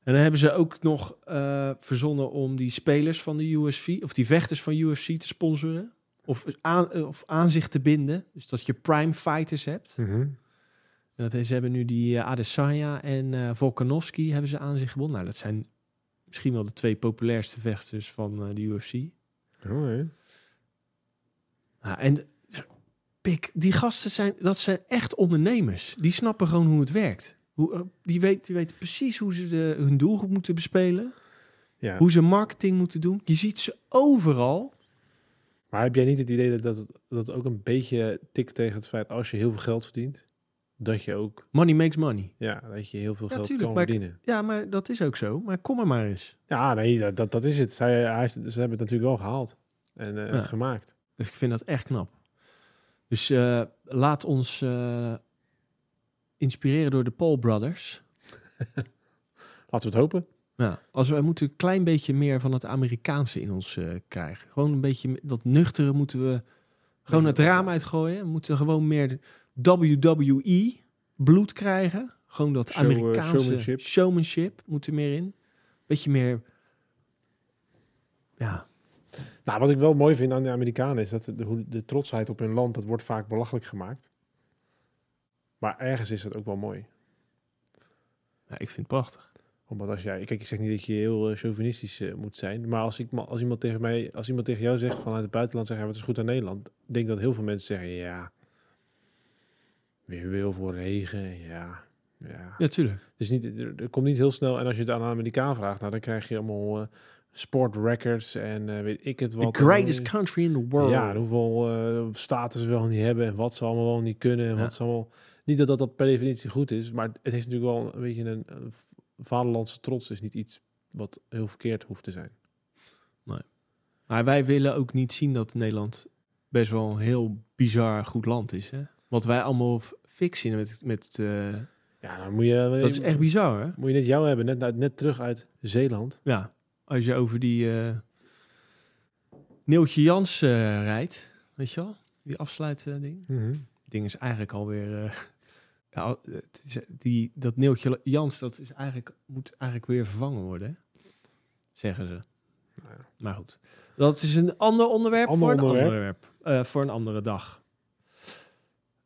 En dan hebben ze ook nog uh, verzonnen om die spelers van de UFC, of die vechters van UFC te sponsoren. Of aan, of aan zich te binden. Dus dat je prime fighters hebt. Mm -hmm. En dat, ze hebben nu die uh, Adesanya en uh, Volkanovski hebben ze aan zich gebonden. Nou, dat zijn misschien wel de twee populairste vechters van uh, de UFC. Oh, nee. nou, en pik, die gasten zijn, dat zijn echt ondernemers. Die snappen gewoon hoe het werkt. Hoe, eh, die, weet, die weten precies hoe ze de, hun doelgroep moeten bespelen. Ja. Hoe ze marketing moeten doen. Je ziet ze overal. Maar heb jij niet het idee dat dat, dat ook een beetje tikt tegen het feit als je heel veel geld verdient, dat je ook... Money makes money. Ja, dat je heel veel Ja, geld tuurlijk, kan maar- verdienen. Ja, maar dat is ook zo. Maar kom er maar eens. Ja, nee, dat, dat, dat is het. Zij, hij, ze hebben het natuurlijk wel gehaald en uh, Ja. gemaakt. Dus ik vind dat echt knap. Dus uh, laat ons uh, inspireren door de Paul Brothers. [laughs] Laten we het hopen. Ja, als wij moeten een klein beetje meer van het Amerikaanse in ons uh, krijgen. Gewoon een beetje dat nuchtere moeten we gewoon het raam uitgooien. We moeten gewoon meer WWE bloed krijgen. Gewoon dat Show, Amerikaanse showmanship. showmanship moet er meer in. Beetje meer, ja, Nou, wat ik wel mooi vind aan de Amerikanen is dat de, trotsheid op hun land, dat wordt vaak belachelijk gemaakt. Maar ergens is dat ook wel mooi. ja, ik vind het prachtig. Omdat als jij, kijk, ik zeg niet dat je heel uh, chauvinistisch uh, moet zijn, maar als, ik, als iemand tegen mij, als iemand tegen jou zegt vanuit het buitenland, zeggen wat is goed aan Nederland, denk dat heel veel mensen zeggen, ja, heel veel regen, ja, ja. Ja, tuurlijk. Dus niet, er, er, komt niet heel snel, en als je het aan een Amerikaan vraagt, nou, dan krijg je allemaal uh, sport records en uh, weet ik het wat. The greatest country in the world. Ja, hoeveel uh, status ze wel niet hebben en wat ze allemaal wel niet kunnen en Ja. wat ze allemaal... Niet dat, dat dat per definitie goed is, maar het heeft natuurlijk wel een beetje een, een vaderlandse trots. is niet iets wat heel verkeerd hoeft te zijn. Maar wij willen ook niet zien dat Nederland best wel een heel bizar goed land is. Hè? Wat wij allemaal f- fixen met... met eh, Ja, dan moet je... dat is echt bizar, hè? Moet je net jou hebben, net, net terug uit Zeeland. Ja, als je over die eh Neeltje Jans eh, rijdt, weet je wel? Die afsluitding. Mhm. ding is eigenlijk alweer... [laughs] ja, al- het is, die, dat Neeltje Jans, dat is eigenlijk, moet eigenlijk weer vervangen worden, hè? zeggen ze. Nou ja. Maar goed, dat is een ander onderwerp Ander voor een onderwerp. onderwerp. voor een andere dag.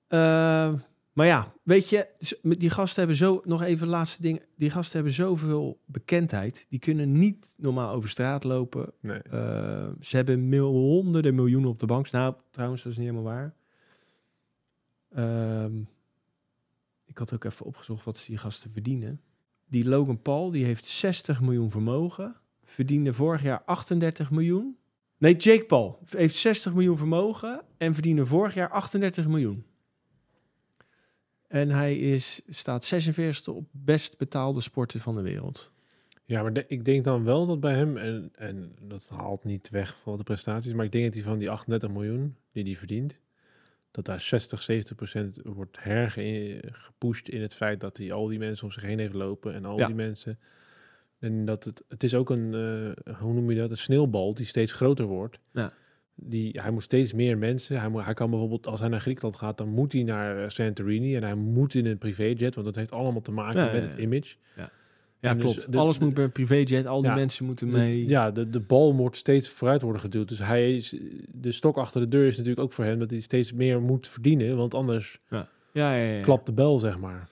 Eh, maar ja, weet je, die gasten hebben zo, nog even laatste ding, die gasten hebben zoveel bekendheid, die kunnen niet normaal over straat lopen. Nee. Eh, ze hebben mil, honderden miljoenen op de bank. Nou, trouwens, dat is niet helemaal waar. Ehm, ik had ook even opgezocht wat die gasten verdienen. Die Logan Paul, die heeft 60 miljoen vermogen. Verdiende vorig jaar 38 miljoen. Nee, Jake Paul heeft 60 miljoen vermogen en verdiende vorig jaar 38 miljoen. En hij is, staat 46e op best betaalde sporten van de wereld. Ja, maar de- ik denk dan wel dat bij hem, en, en dat haalt niet weg van de prestaties, maar ik denk dat hij van die 38 miljoen die hij verdient, dat daar 60, 70 procent wordt hergepusht in het feit dat hij al die mensen om zich heen heeft lopen en al Ja. die mensen. En dat het, het is ook een, eh, hoe noem je dat, een sneeuwbal die steeds groter wordt. Ja. Die, hij moet steeds meer mensen. Hij, moet, hij kan bijvoorbeeld, als hij naar Griekenland gaat, dan moet hij naar eh, Santorini en hij moet in een privéjet, want dat heeft allemaal te maken Ja, met ja, het ja. image. Ja, En dus klopt. de- Alles moet bij een privéjet, al die Ja. mensen moeten De- mee. ja, de, de bal wordt steeds vooruit worden geduwd. Dus hij is, de stok achter de deur is natuurlijk ook voor hem dat hij steeds meer moet verdienen. Want anders ja, ja, ja. klapt de bel, zeg maar.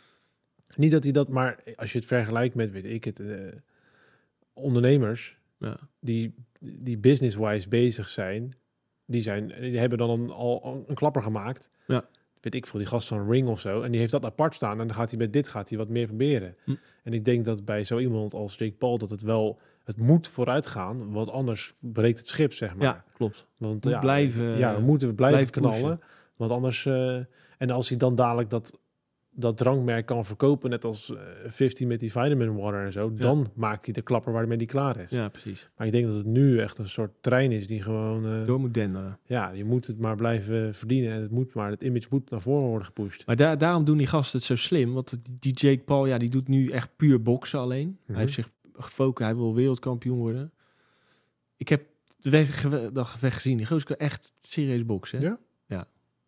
Niet dat hij dat, maar als je het vergelijkt met, weet ik het, eh, ondernemers Ja. die, die business-wise bezig zijn, die, zijn, die hebben dan een, al een klapper gemaakt. Ja. Weet ik veel, die gast van Ring of zo. En die heeft dat apart staan. En dan gaat hij met dit gaat hij wat meer proberen. Hm. En ik denk dat bij zo iemand als Jake Paul dat het wel, het moet vooruit gaan. Want anders breekt het schip, zeg maar. Ja, klopt. Want ja, blijven, ja, we moeten blijven blijven knallen. Want anders, eh, en als hij dan dadelijk dat, dat drankmerk kan verkopen, net als eh 15 met die vitamin water en zo, dan maakt hij de klapper waarmee die klaar is. Ja, precies. Maar ik denk dat het nu echt een soort trein is die gewoon, eh, Door moet denderen. ja, je moet het maar blijven verdienen en het moet maar, het image moet naar voren worden gepusht. Maar daar daarom doen die gasten het zo slim. Want die Jake Paul, ja, die doet nu echt puur boksen alleen. Mhm. Hij heeft zich gefocust, hij wil wereldkampioen worden. Ik heb de weg, dat gevecht gezien. Die gozer kan echt serieus boksen. hè? Ja?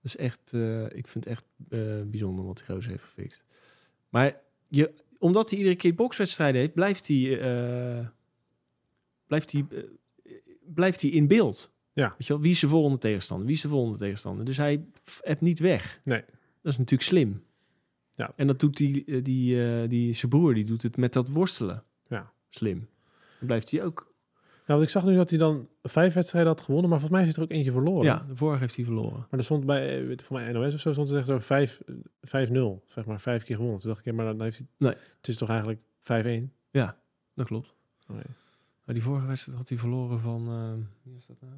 Is echt, eh, ik vind het echt eh, bijzonder wat die gozer heeft gefixt. Maar je, omdat hij iedere keer bokswedstrijden heeft, blijft hij, eh, blijft hij, blijft hij in beeld. Ja. Weet je wel, wie is de volgende tegenstander? Wie is de volgende tegenstander? Dus hij hebt niet weg. Nee. Dat is natuurlijk slim. Ja. En dat doet die, die, die, zijn broer, die doet het met dat worstelen. Ja. Slim. Dan blijft hij ook. Ja, want ik zag nu dat hij dan vijf wedstrijden had gewonnen, maar volgens mij zit er ook eentje verloren. Ja, de vorige heeft hij verloren. Maar er stond bij, eh, voor mij NOS of zo, stond er echt zo 5 5-0, zeg maar, vijf keer gewonnen. Toen dacht ik, ja, maar dan heeft hij, Nee. het is toch eigenlijk 5-1? Dat klopt. Oh. Maar die vorige wedstrijd had hij verloren van... eh, wie is dat nou?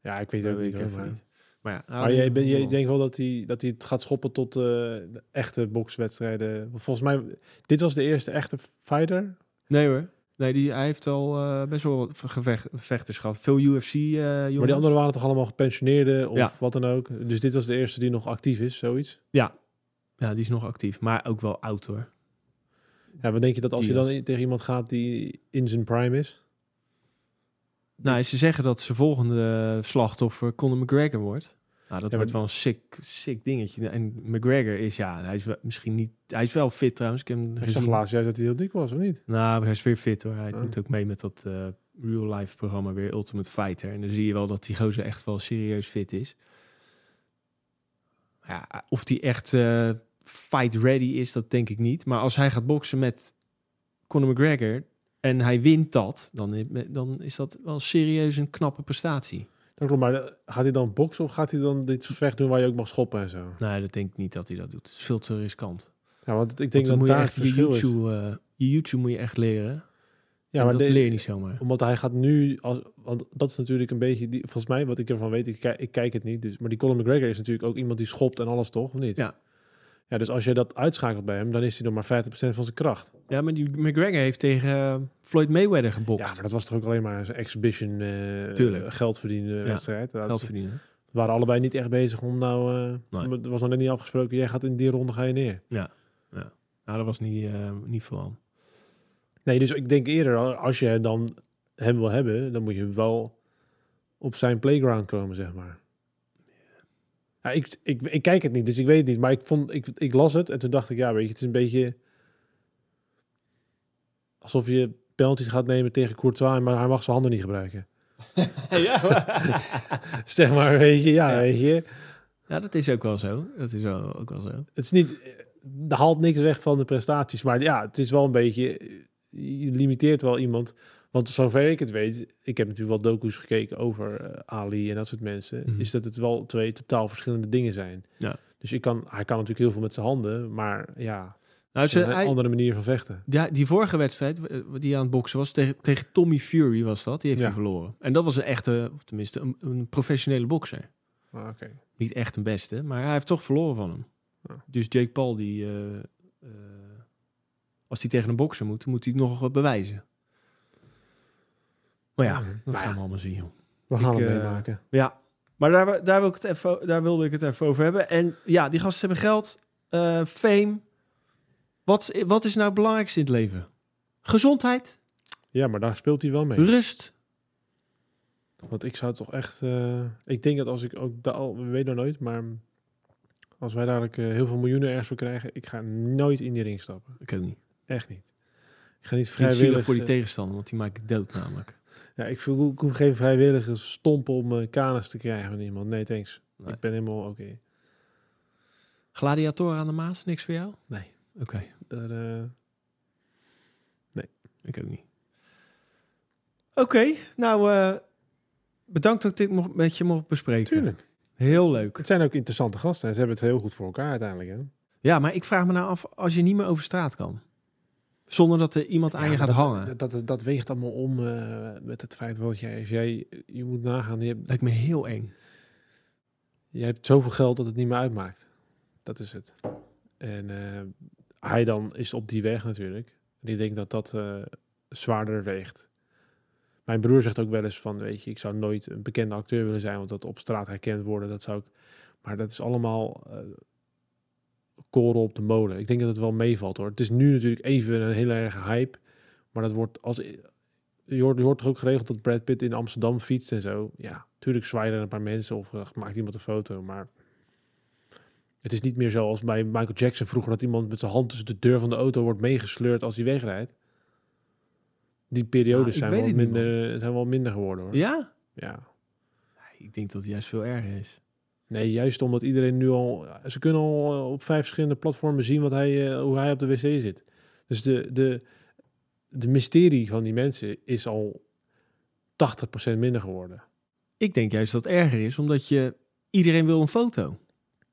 Ja, ik weet het ook weet niet. hoor, maar- niet. Maar ja, Maar jij, ben, jij denkt wel dat hij, dat hij het gaat schoppen tot eh, de echte bokswedstrijden. Volgens mij, dit was de eerste echte fighter. Nee hoor. Nee, die, hij heeft al eh, best wel wat gevecht, vechters gehad. Veel UFC eh jongens. Maar die anderen waren toch allemaal gepensioneerden of Ja. wat dan ook. Dus dit was de eerste die nog actief is, zoiets. Ja, die is nog actief. Maar ook wel oud hoor. Ja, wat denk je dat als je dan tegen iemand gaat die in zijn prime is? Nou, ze zeggen dat zijn volgende slachtoffer Conor McGregor wordt. Nou, dat Ja, wordt wel een sick, sick dingetje. En McGregor is, ja, hij is wel, misschien niet... Hij is wel fit trouwens. Ik heb hem Ik zag laatst juist dat hij heel dik was, of niet? Nou, hij is weer fit hoor. Hij Oh. doet ook mee met dat eh, real-life programma weer Ultimate Fighter. En dan zie je wel dat die gozer echt wel serieus fit is. Ja, of die echt eh, fight ready is, dat denk ik niet. Maar als hij gaat boksen met Conor McGregor en hij wint dat, dan, dan is dat wel serieus een knappe prestatie. Dat klopt, maar eh, gaat hij dan boksen of gaat hij dan dit gevecht doen waar je ook mag schoppen en zo? Nee, dat denk ik niet dat hij dat doet. Het is veel te riskant. Ja, want ik Want denk dan dat moet je daar echt je. YouTube, eh, je YouTube moet je echt leren. Ja, maar dat de- leer je niet zomaar. Omdat hij gaat nu, als, want dat is natuurlijk een beetje, die, volgens mij wat ik ervan weet, ik, kijk- ik kijk het niet, dus, maar die Conor McGregor is natuurlijk ook iemand die schopt en alles toch, of niet? Ja. Ja, dus als je dat uitschakelt bij hem, dan is hij nog maar 50% van zijn kracht. Ja, maar die McGregor heeft tegen eh, Floyd Mayweather gebokst. Ja, maar dat was toch ook alleen maar een exhibition eh Tuurlijk. geld verdienen wedstrijd. Geld verdienen. waren allebei niet echt bezig om nou... Nee. Er was nog net niet afgesproken, jij gaat in die ronde ga je neer. Nou, dat was niet, eh, niet veel aan. Nee, dus ik denk eerder, als je dan hem wil hebben, dan moet je wel op zijn playground komen, zeg maar. Ja, ik, ik, ik kijk het niet, dus ik weet het niet. Maar ik, vond, ik, ik las het en toen dacht ik, ja, weet je, het is een beetje alsof je penalties gaat nemen tegen Courtois, maar hij mag zijn handen niet gebruiken. [laughs] ja, [laughs] zeg maar, weet je, ja, Ja. weet je. ja, dat is ook wel zo. Dat is wel, ook wel zo. Het is niet, haalt niks weg van de prestaties, maar ja, het is wel een beetje, je limiteert wel iemand. Want zover ik het weet, ik heb natuurlijk wel docu's gekeken over eh, Ali en dat soort mensen, Mhm. is dat het wel twee totaal verschillende dingen zijn. Ja. Dus ik kan, hij kan natuurlijk heel veel met zijn handen, maar ja, Nou, ze, een hij- andere manier van vechten. ja, die vorige wedstrijd eh, die aan het boksen was, tegen, tegen Tommy Fury was dat, die heeft Ja. hij verloren. En dat was een echte, of tenminste een, een professionele bokser. Ah. Niet echt een beste, maar hij heeft toch verloren van hem. Dus Jake Paul, die, eh, eh, als hij tegen een bokser moet, moet hij het nog wat bewijzen. Maar ja, Ja, dat maar gaan we allemaal zien, joh. We gaan Ik, het eh, meemaken. Ja, maar daar, daar, wil ik het even, daar wilde ik het even over hebben. En ja, die gasten hebben geld, eh, fame. Wat, wat is nou het belangrijkste in het leven? Gezondheid, Ja, maar daar speelt hij wel mee. rust. Want ik zou toch echt... eh, ik denk dat als ik ook... Da al- we weten nog nooit, maar... Als wij dadelijk heel veel miljoenen ergens voor krijgen... Ik ga nooit in die ring stappen. Ik ook niet. Echt niet. Ik ga niet vrijwillig... voor die tegenstander, want die maak ik dood namelijk. Ja, ik, voel, ik hoef geen vrijwillige stomp om mijn kanus te krijgen van iemand. Nee, thanks. Nee. Ik ben helemaal oké. Gladiator aan de Maas, niks voor jou? Nee. Oké, eh, ik ook niet. Oké, nou eh, bedankt dat ik dit mocht, met je mocht bespreken. tuurlijk. Heel leuk. Het zijn ook interessante gasten. Ze hebben het heel goed voor elkaar uiteindelijk. Hè? Ja, maar ik vraag me nou af, als je niet meer over straat kan, zonder dat er iemand aan je gaat hangen, Dat, dat, dat weegt allemaal om eh, met het feit dat jij, als jij, je moet nagaan, je hebt, lijkt me heel eng. je hebt zoveel geld dat het niet meer uitmaakt. Dat is het. En eh, hij dan is op die weg natuurlijk. En ik denk dat dat eh, zwaarder weegt. Mijn broer zegt ook wel eens van, weet je, ik zou nooit een bekende acteur willen zijn, want dat op straat herkend worden, dat zou ik... Maar dat is allemaal koren op de molen. Ik denk dat het wel meevalt hoor. Het is nu natuurlijk even een hele erge hype, maar dat wordt als... Je hoort, je hoort toch ook geregeld dat Brad Pitt in Amsterdam fietst en zo. Ja, tuurlijk zwaaien er een paar mensen of eh, maakt iemand een foto, maar... Het is niet meer zoals bij Michael Jackson vroeger dat iemand met zijn hand tussen de deur van de auto wordt meegesleurd als hij wegrijdt. Die periodes ik zijn, wel minder, zijn wel minder geworden hoor. Ja? Ja. Ik denk dat het juist veel erger is. Nee, juist omdat iedereen nu al... Ze kunnen al eh, op vijf verschillende platformen zien wat hij, eh, hoe hij op de wc zit. Dus de, de, de mysterie van die mensen is al 80% minder geworden. Ik denk juist dat het erger is, omdat je iedereen wil een foto.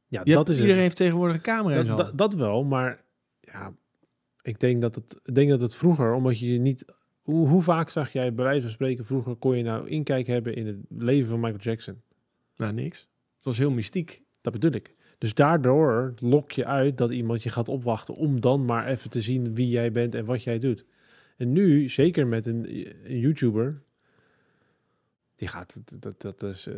Ja, Je dat hebt- is iedereen het. heeft tegenwoordig een camera en Dat, zo. dat, dat wel, maar ja, ik denk dat het, ik denk dat het vroeger, omdat je niet... Hoe, hoe vaak zag jij bij wijze van spreken vroeger, kon je nou inkijk hebben in het leven van Michael Jackson? Nou, niks. Het was heel mystiek. Dat bedoel ik. Dus daardoor lok je uit dat iemand je gaat opwachten om dan maar even te zien wie jij bent en wat jij doet. En nu, zeker met een, een YouTuber, die gaat, dat, dat, is, eh,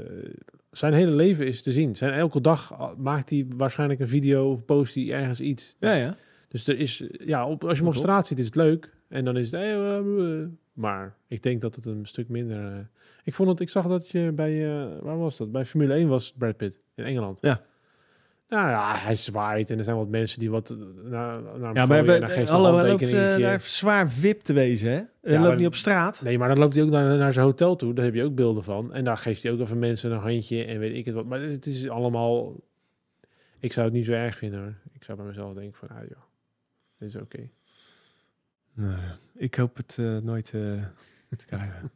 zijn hele leven is te zien. Zijn elke dag ah, maakt hij waarschijnlijk een video of post hij ergens iets. Ja, ja. Dus er is, ja, op, als je hem op straat ziet is het leuk. En dan is het, eh, eh, eh. maar ik denk dat het een stuk minder... ik vond het, ik zag dat je bij, eh, waar was dat? Bij Formule 1 was Brad Pitt in Engeland. Ja. Nou ja, hij zwaait en er zijn wat mensen die wat eh, naar, naar hem Ja, maar we, hij geeft hallo, hij loopt handtekeningetje. eh, daar zwaar VIP te wezen, hè? Hij Ja, loopt maar- niet op straat. Nee, maar dan loopt hij ook naar, naar zijn hotel toe. Daar heb je ook beelden van. En daar geeft hij ook even mensen een handje en weet ik het wat. Maar het is allemaal... Ik zou het niet zo erg vinden hoor. Ik zou bij mezelf denken van, ah joh, dit is oké. Nee, ik hoop het nooit eh, te krijgen.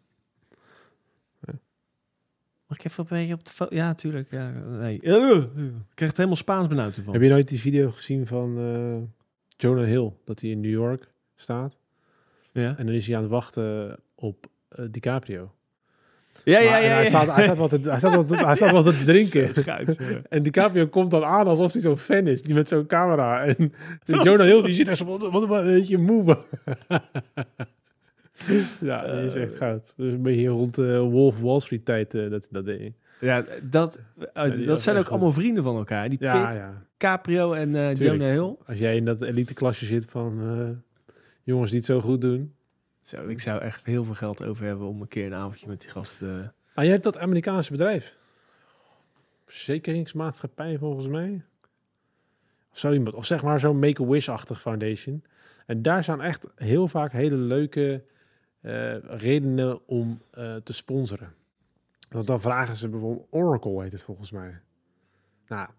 Ja. Mag ik even een beetje op de foto? Ja, natuurlijk. Ja, nee. Eh, ik krijg het helemaal Spaans benauwd ervan. Heb je nooit die video gezien van eh, Jonah Hill? Dat hij in New York staat. Ja? En dan is hij aan het wachten op eh, DiCaprio. Ja, ja, en ja. Hij, ja. staat, hij, staat wat te, hij, staat wat te, hij staat wat te drinken. Ja. En DiCaprio komt dan aan alsof hij zo'n fan is, die met zo'n camera. En Jonah Hill, die zit echt zo, wat, wat, wat een beetje moe. [laughs] ja, die is echt goud. Dus een beetje rond de Wolf Wall Street tijd uh, dat dat deed. Ja, dat, dat zijn ook goed. allemaal vrienden van elkaar. Die Ja, Pitt, ja. Caprio en uh, Jonah Hill. Als jij in dat elite klasje zit van uh, jongens die het zo goed doen. Zo, ik zou echt heel veel geld over hebben om een keer een avondje met die gasten... Ah, je hebt dat Amerikaanse bedrijf. Verzekeringsmaatschappij volgens mij. Of zo iemand. Of zeg maar zo'n Make-A-Wish-achtig foundation. En daar zijn echt heel vaak hele leuke uh, redenen om uh, te sponsoren. Want dan vragen ze bijvoorbeeld Oracle heet het volgens mij. Nou,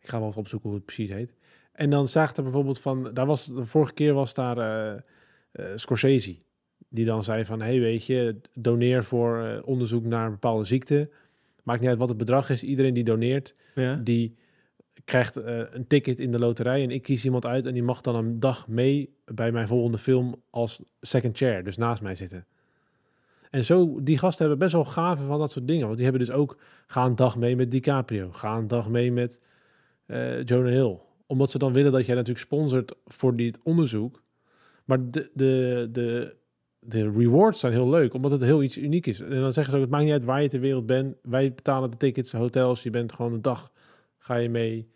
ik ga wel even opzoeken hoe het precies heet. En dan zag er bijvoorbeeld van, daar was de vorige keer was daar uh, Scorsese. Die dan zei van, hey weet je, doneer voor onderzoek naar een bepaalde ziekte. Maakt niet uit wat het bedrag is. Iedereen die doneert, Ja. die krijgt uh, een ticket in de loterij. En ik kies iemand uit en die mag dan een dag mee bij mijn volgende film als second chair. Dus naast mij zitten. En zo, die gasten hebben best wel gaven van dat soort dingen. Want die hebben dus ook, ga een dag mee met DiCaprio. Ga een dag mee met uh, Jonah Hill. Omdat ze dan willen dat jij natuurlijk sponsort voor dit onderzoek. Maar de, de, de, de rewards zijn heel leuk, omdat het heel iets uniek is. En dan zeggen ze ook, het maakt niet uit waar je ter wereld bent. Wij betalen de tickets, hotels. Je bent gewoon een dag, ga je mee.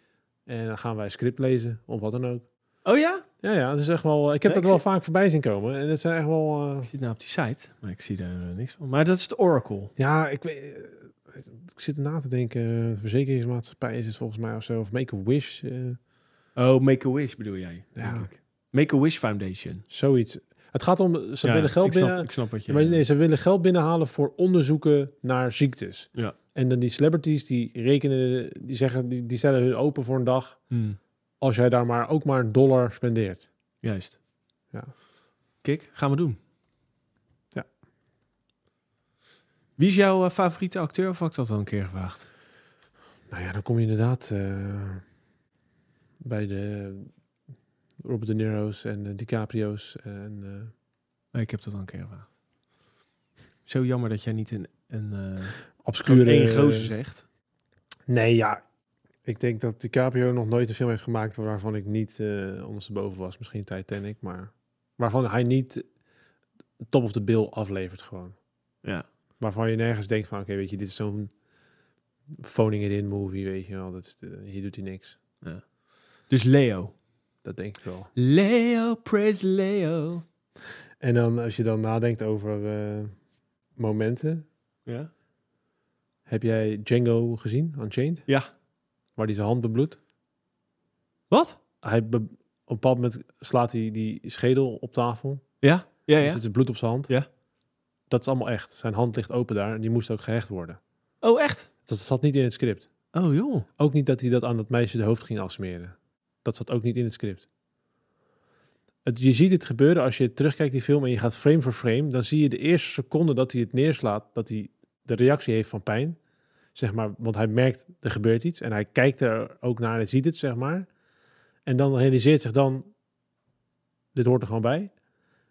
En dan gaan wij script lezen, of wat dan ook. Oh ja? Ja, ja, het is echt wel... Ik heb Nee, dat ik wel vaak voorbij zien komen. En het zijn echt wel... Uh... Ik zit nou op die site, maar ik zie daar uh, niks van. Maar dat is de Oracle. Ja, ik weet... uh, Ik zit na te denken, verzekeringsmaatschappij is het volgens mij of zo. Of Make-A-Wish. Uh, oh, Make-A-Wish bedoel jij? Ja. Make-A-Wish Foundation. Zoiets. Het gaat om, ze Ja, willen geld ik snap, binnen... ik snap wat je... Maar nee, ze willen geld binnenhalen voor onderzoeken naar ziektes. Ja. En dan die celebrities, die rekenen, die zeggen, die, die stellen hun open voor een dag. Hmm, Als jij daar maar ook maar een dollar spendeert. juist. Ja. Kijk, gaan we doen. Ja. Wie is jouw uh, favoriete acteur? Of had ik dat al een keer gevraagd? Nou ja, dan kom je inderdaad uh, bij de Robert De Niro's en de DiCaprio's. En, uh, nee, ik heb dat al een keer gevraagd. Zo jammer dat jij niet een, een uh, obscure één gozer zegt. Nee, ja. Ik denk dat DiCaprio nog nooit een film heeft gemaakt waarvan ik niet uh, ondersteboven was. Misschien Titanic, maar waarvan hij niet top of the bill aflevert gewoon. Ja. Waarvan je nergens denkt van, oké, okay, weet je, dit is zo'n phoning it in movie, weet je wel. Dat is de, hier doet hij niks. Ja. Dus Leo. Dat denk ik wel. Leo, praise Leo. En dan, als je dan nadenkt over uh, momenten. Ja. Heb jij Django gezien, Unchained? Ja. Waar hij zijn hand bebloedt? Wat? Hij be op een bepaald moment slaat hij die schedel op tafel. Ja? Ja, Er ja. zit er bloed op zijn hand. Ja. Dat is allemaal echt. Zijn hand ligt open daar en die moest ook gehecht worden. Oh, echt? Dat zat niet in het script. Oh, joh. Ook niet dat hij dat aan dat meisje de hoofd ging afsmeren. Dat zat ook niet in het script. Het, je ziet het gebeuren als je terugkijkt die film en je gaat frame voor frame. Dan zie je de eerste seconde dat hij het neerslaat, dat hij de reactie heeft van pijn. Zeg maar, want hij merkt er gebeurt iets en hij kijkt er ook naar en ziet het, zeg maar. En dan realiseert zich dan, dit hoort er gewoon bij.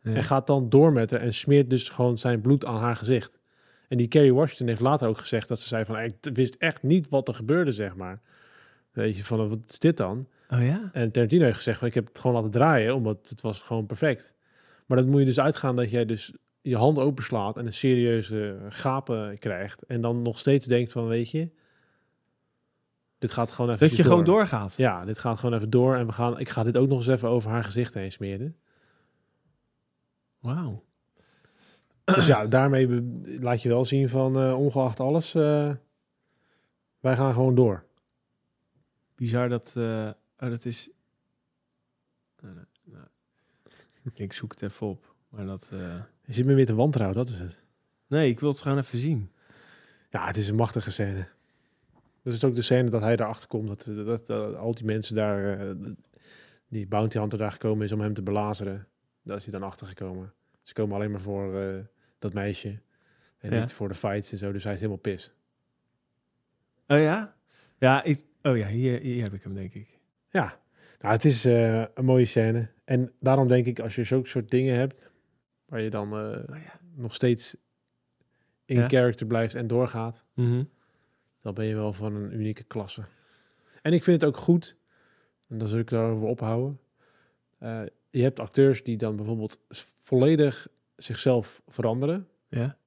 Ja. En gaat dan door met haar en smeert dus gewoon zijn bloed aan haar gezicht. En die Kerry Washington heeft later ook gezegd dat ze zei van, ik wist echt niet wat er gebeurde, zeg maar. Weet je, van wat is dit dan? Oh ja? En Tarantino heeft gezegd ik heb het gewoon laten draaien, omdat het was gewoon perfect. Maar dat moet je dus uitgaan dat jij dus je hand openslaat en een serieuze gapen krijgt. En dan nog steeds denkt van, weet je, dit gaat gewoon even Dat je gewoon doorgaat. Ja, dit gaat gewoon even door en we gaan, ik ga dit ook nog eens even over haar gezicht heen smeren. Wauw. Dus ja, daarmee laat je wel zien van, eh, ongeacht alles, eh, wij gaan gewoon door. Bizar dat... eh oh, dat is... Nou, nou, nou. ik zoek het even op. Maar dat... eh, Je zit me weer te wantrouwen, dat is het. Nee, ik wil het gewoon even zien. Ja, het is een machtige scène. Dat is ook de scène dat hij erachter komt, dat, dat, dat al die mensen daar, eh, die bounty hunter daar gekomen is om hem te belazeren. Daar is hij dan achter gekomen. Ze komen alleen maar voor eh, dat meisje en Ja. niet voor de fights en zo, dus hij is helemaal pist. Oh ja? Ja, ik... Oh ja, hier, hier heb ik hem, denk ik. Ja, nou, het is eh, een mooie scène. En daarom denk ik, als je zulke soort dingen hebt, waar je dan eh, Oh ja. nog steeds in Ja. character blijft en doorgaat, Mhm. dan ben je wel van een unieke klasse. En ik vind het ook goed, en dan zul ik daarover ophouden. eh, je hebt acteurs die dan bijvoorbeeld volledig zichzelf veranderen. Ja.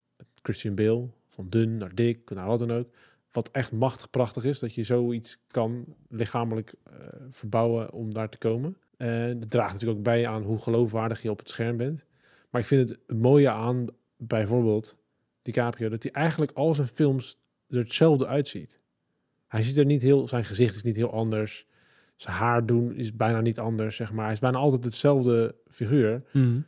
Christian Bale, van dun naar dik, naar wat dan ook. Wat echt machtig prachtig is, dat je zoiets kan lichamelijk eh, verbouwen om daar te komen. En dat draagt natuurlijk ook bij aan hoe geloofwaardig je op het scherm bent. Maar ik vind het mooie aan bijvoorbeeld DiCaprio, dat hij eigenlijk al zijn films er hetzelfde uitziet. Hij ziet er niet heel, zijn gezicht is niet heel anders. Zijn haar doen is bijna niet anders, zeg maar. Hij is bijna altijd hetzelfde figuur. Mhm.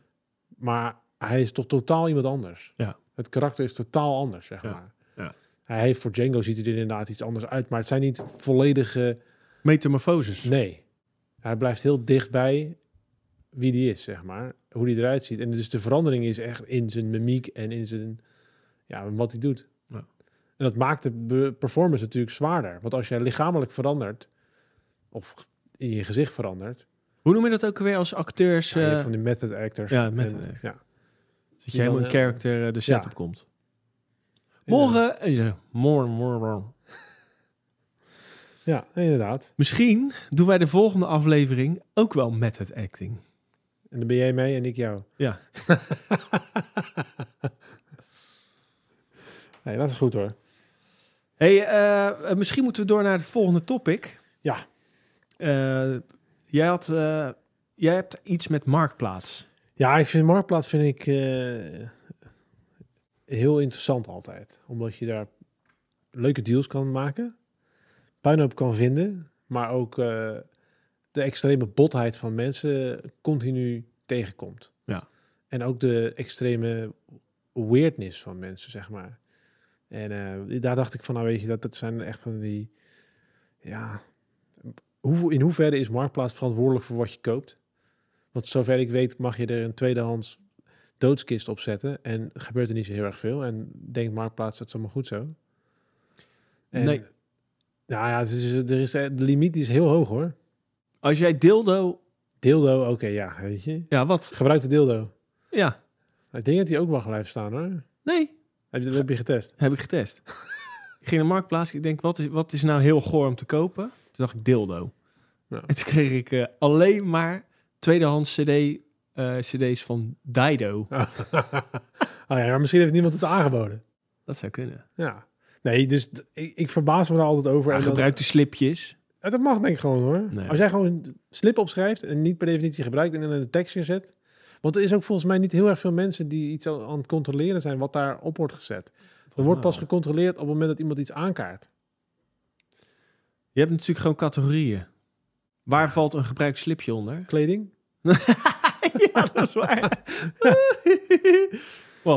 Maar hij is toch totaal iemand anders. Ja. Het karakter is totaal anders, zeg Ja. maar. Hij heeft voor Django ziet hij er inderdaad iets anders uit, maar het zijn niet volledige. Metamorfoses. Nee. Hij blijft heel dichtbij wie die is, zeg maar. Hoe die eruit ziet. En dus de verandering is echt in zijn mimiek en in zijn. Ja, wat hij doet. Ja. En dat maakt de performance natuurlijk zwaarder. Want als jij lichamelijk verandert, of in je gezicht verandert. Hoe noem je dat ook weer als acteurs? Ja, eh, van die method actors. ja, en- method actors. ja. dat je helemaal dan, eh, character eh, de setup ja. komt. Morgen, en je zegt, morgen. Ja, inderdaad. Misschien doen wij de volgende aflevering ook wel method acting. En dan ben jij mee en ik jou. Ja. [laughs] Nee, dat is goed hoor. Hey, eh, eh, misschien moeten we door naar het volgende topic. Ja. Eh, jij, had, jij hebt iets met Marktplaats. Ja, ik vind Marktplaats vind ik heel interessant altijd. Omdat je daar leuke deals kan maken. Puinhoop kan vinden. Maar ook eh, de extreme botheid van mensen continu tegenkomt. Ja. En ook de extreme weirdness van mensen, zeg maar. En eh, daar dacht ik van, nou weet je, dat, dat zijn echt van die... Ja, hoe, in hoeverre is Marktplaats verantwoordelijk voor wat je koopt? Want zover ik weet mag je er een tweedehands doodskist op zetten. En gebeurt er niet zo heel erg veel. En denkt Marktplaats, dat is allemaal goed zo. En, Nee. Nou ja, is, er is, de limiet is heel hoog hoor. Als jij dildo... Dildo, oké, ja, weet je. Ja, wat? Gebruikte dildo. Ja. Ik denk dat die ook mag blijven staan hoor. Nee, Heb je, dat heb je getest? heb ik getest. [laughs] ik ging naar Marktplaats. Ik denk, wat is, wat is nou heel goor om te kopen? Toen dacht ik dildo. Ja. En toen kreeg ik eh, alleen maar tweedehands CD, eh, cd's van Dido. [laughs] oh ja, maar misschien heeft niemand het aangeboden. Dat zou kunnen. Ja. Nee, dus ik, ik verbaas me er altijd over. En dat- gebruikte slipjes. Ja, dat mag denk ik gewoon hoor. Nee. Als jij gewoon slip opschrijft en niet per definitie gebruikt en in een tekstje zet. Want er is ook volgens mij niet heel erg veel mensen die iets aan het controleren zijn wat daarop wordt gezet. Er wordt pas gecontroleerd op het moment dat iemand iets aankaart. Je hebt natuurlijk gewoon categorieën. Waar valt een gebruikt slipje onder? Kleding? [laughs] ja, dat is waar.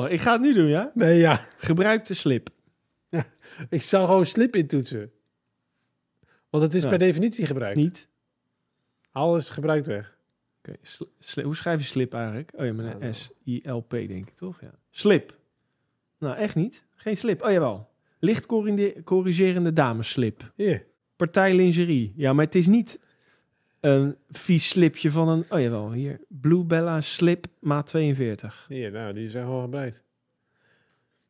[laughs] Ik ga het nu doen, ja? Nee, ja. Gebruikte slip. Ik zou gewoon slip intoetsen. Want het is Ja. per definitie gebruikt. Niet. Alles gebruikt weg. Oké, hoe schrijf je slip eigenlijk? Oh ja, met een. S-I-L-P denk ik, toch? Ja. Slip. Nou, echt niet. Geen slip. Oh jawel. Licht corrige- corrigerende dameslip. Hier. Partij lingerie. Ja, maar het is niet een vies slipje van een... Oh jawel, hier. Blue Bella slip maat 42. Hier, nou, die zijn gewoon gebruikt.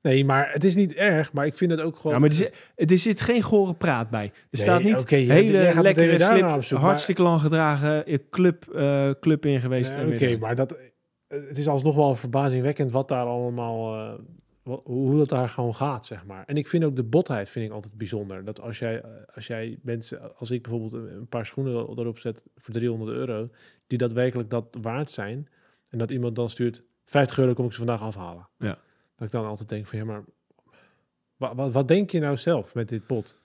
Nee, maar het is niet erg, maar ik vind het ook gewoon... Ja, maar er zit, er zit geen gore praat bij. Er Nee, staat niet hele lekkere slip, maar- hartstikke lang gedragen, eh, club, eh, club in geweest. Ja, Oké, maar dat, het is alsnog wel verbazingwekkend wat daar allemaal, eh, hoe dat daar gewoon gaat, zeg maar. En ik vind ook de botheid vind ik altijd bijzonder. Dat als jij, eh, als jij mensen, als ik bijvoorbeeld een paar schoenen erop zet voor 300 euro, die daadwerkelijk dat waard zijn, en dat iemand dan stuurt 50 euro kom ik ze vandaag afhalen. Ja. Dat ik dan altijd denk van ja, maar wat, wat, wat denk je nou zelf met dit bot?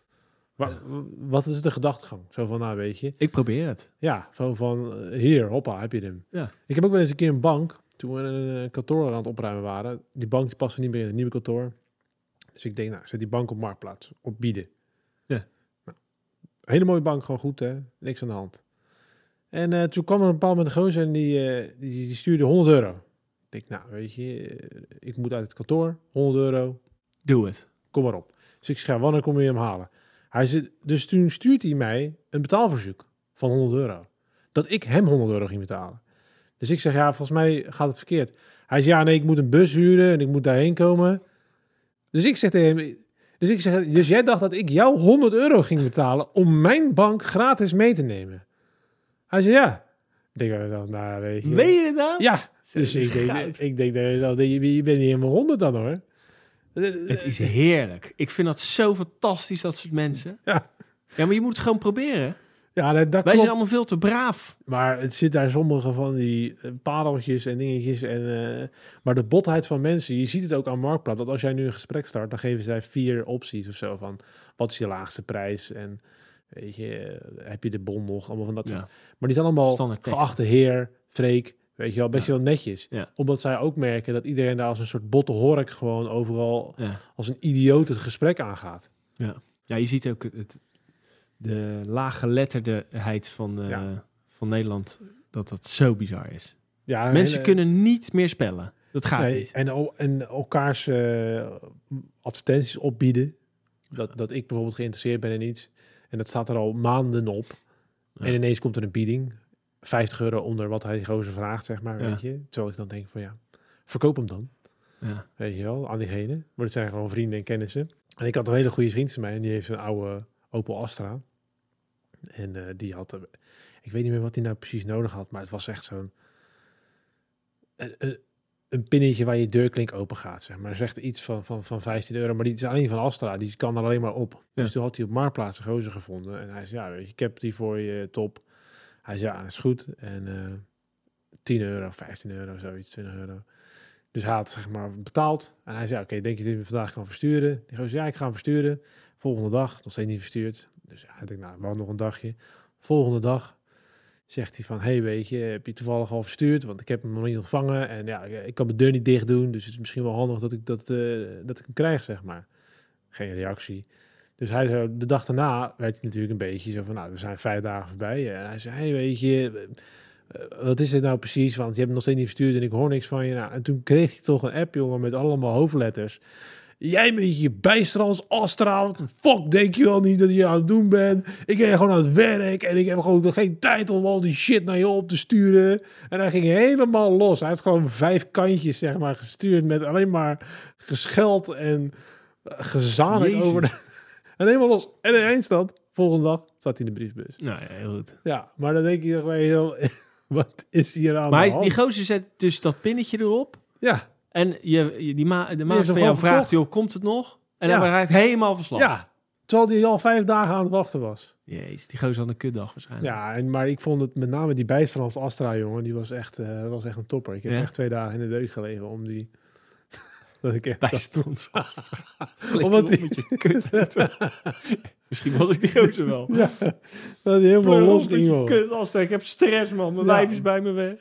Wa- wat is de gedachtegang? Zo van, nou weet je, Ik probeer het. ja, zo van eh, hier, hoppa, heb je hem. Ja. Ik heb ook wel eens een keer een bank, toen we een, eh, kantoor aan het opruimen waren. Die bank die paste niet meer in het nieuwe kantoor. Dus ik denk, nou, zet die bank op marktplaats, op bieden. Ja. Nou, hele mooie bank, gewoon goed hè, niks aan de hand. En eh, toen kwam er een bepaald moment een gozer en die, eh, die, die stuurde 100 euro. Ik denk, nou weet je, ik moet uit het kantoor, 100 euro, Doe het. kom maar op. Dus ik schrijf, wanneer kom je hem halen? Hij zit, dus toen stuurt hij mij een betaalverzoek van 100 euro. Dat ik hem 100 euro ging betalen. Dus ik zeg, ja, volgens mij gaat het verkeerd. Hij zegt, ja, nee, ik moet een bus huren en ik moet daarheen komen. Dus ik zeg tegen hem, dus ik zeg, dus jij dacht dat ik jou 100 euro ging betalen om mijn bank gratis mee te nemen? Hij zei ja. Ik denk mezelf, nou weet je. Weet je het nou? Ja, dus dat ik denk, ik denk mezelf, je, je bent niet helemaal 100 dan hoor. Het is heerlijk. Ik vind dat zo fantastisch, dat soort mensen. Ja. Ja, maar je moet het gewoon proberen. Ja, dat, dat Wij klopt. zijn allemaal veel te braaf. Maar het zit daar sommige van die eh, pareltjes en dingetjes. En, eh, maar de botheid van mensen, je ziet het ook aan Marktplaats. Dat als jij nu een gesprek start, dan geven zij vier opties of zo. Van wat is je laagste prijs? En weet je, eh, heb je de bon nog? Allemaal van dat soort. Ja. Maar die zijn allemaal geachte heer, Freek. Weet je wel, best wel netjes. Ja. Omdat zij ook merken dat iedereen daar als een soort botte hork gewoon overal Ja. als een idioot het gesprek aangaat. ja, je ziet ook het, de laaggeletterdheid van, eh, Ja. van Nederland, dat dat zo bizar is. Ja, Mensen en, kunnen niet meer spellen. Dat gaat Nee, niet. En, en elkaars eh, advertenties opbieden. Dat, dat ik bijvoorbeeld geïnteresseerd ben in iets. En dat staat er al maanden op. Ja. En ineens komt er een bieding. 50 euro onder wat hij gozer vraagt, zeg maar. Ja. Weet je? Terwijl ik dan denk van ja, verkoop hem dan. Ja. Weet je wel, aan diegene. Maar het zijn gewoon vrienden en kennissen. En ik had een hele goede vriend van mij. En die heeft een oude Opel Astra. En eh, die had... ik weet niet meer wat hij nou precies nodig had. Maar het was echt zo'n... Een, een, pinnetje waar je deurklink open gaat, zeg maar. Dat is echt iets van, van, van 15 euro. Maar die is alleen van Astra. Die kan er alleen maar op. Ja. Dus toen had hij op Marktplaats een gozer gevonden. En hij zei, ja, weet je, ik heb die voor je, top. Hij zei, ja, dat is goed. En eh 10 euro, 15 euro, zoiets, 20 euro. Dus hij had zeg maar betaald. En hij zei, oké, denk je dat je hem vandaag kan versturen? Die gozer, ja, ik ga hem versturen. Volgende dag, nog steeds niet verstuurd. Dus ja, ik denk, nou, wel nog een dagje. Volgende dag zegt hij van, hey, weet je, heb je toevallig al verstuurd? Want ik heb hem nog niet ontvangen. En ja, ik kan mijn deur niet dicht doen. Dus het is misschien wel handig dat ik, dat, eh, dat ik hem krijg, zeg maar. Geen reactie. Dus hij de dag daarna werd hij natuurlijk een beetje zo van, nou, we zijn vijf dagen voorbij. En hij zei, hey, weet je, eh, wat is dit nou precies? Want je hebt hem nog steeds niet verstuurd en ik hoor niks van je. Nou, en toen kreeg hij toch een app, jongen, met allemaal hoofdletters. Jij met je bijstrands Astra, wat de fuck denk je wel niet dat je aan het doen bent? Ik ben gewoon aan het werk en ik heb gewoon geen tijd om al die shit naar je op te sturen. En hij ging helemaal los. Hij had gewoon vijf kantjes, zeg maar, gestuurd met alleen maar gescheld en eh, gezanik Jezus. over de... [laughs] En helemaal los. En in eindstand, volgende dag, zat hij in de briefbus. Nou ja, heel goed. Ja, maar dan denk je toch heel... [laughs] Wat is hier aan Maar de hand? die gozer zet dus dat pinnetje erop. Ja, En je, je- die ma de maat van jou vraagt, joh, komt het nog? En Ja. dan raakt helemaal verslag. ja. Terwijl hij al vijf dagen aan het wachten was. Jezus, die gozer had een kutdag waarschijnlijk. Ja, en, maar ik vond het met name die bijstrands Astra, jongen, die was echt, eh, was echt een topper. Ik heb Ja? echt twee dagen in de deuk gelegen om die... [laughs] dat ik echt dacht- Bijstond. [laughs] Omdat die- die... kut. [laughs] Misschien was ik die gozer wel. Ja, dat hij helemaal los ging. Kut, als ik heb stress, man. Mijn Ja. lijf is bij me weg.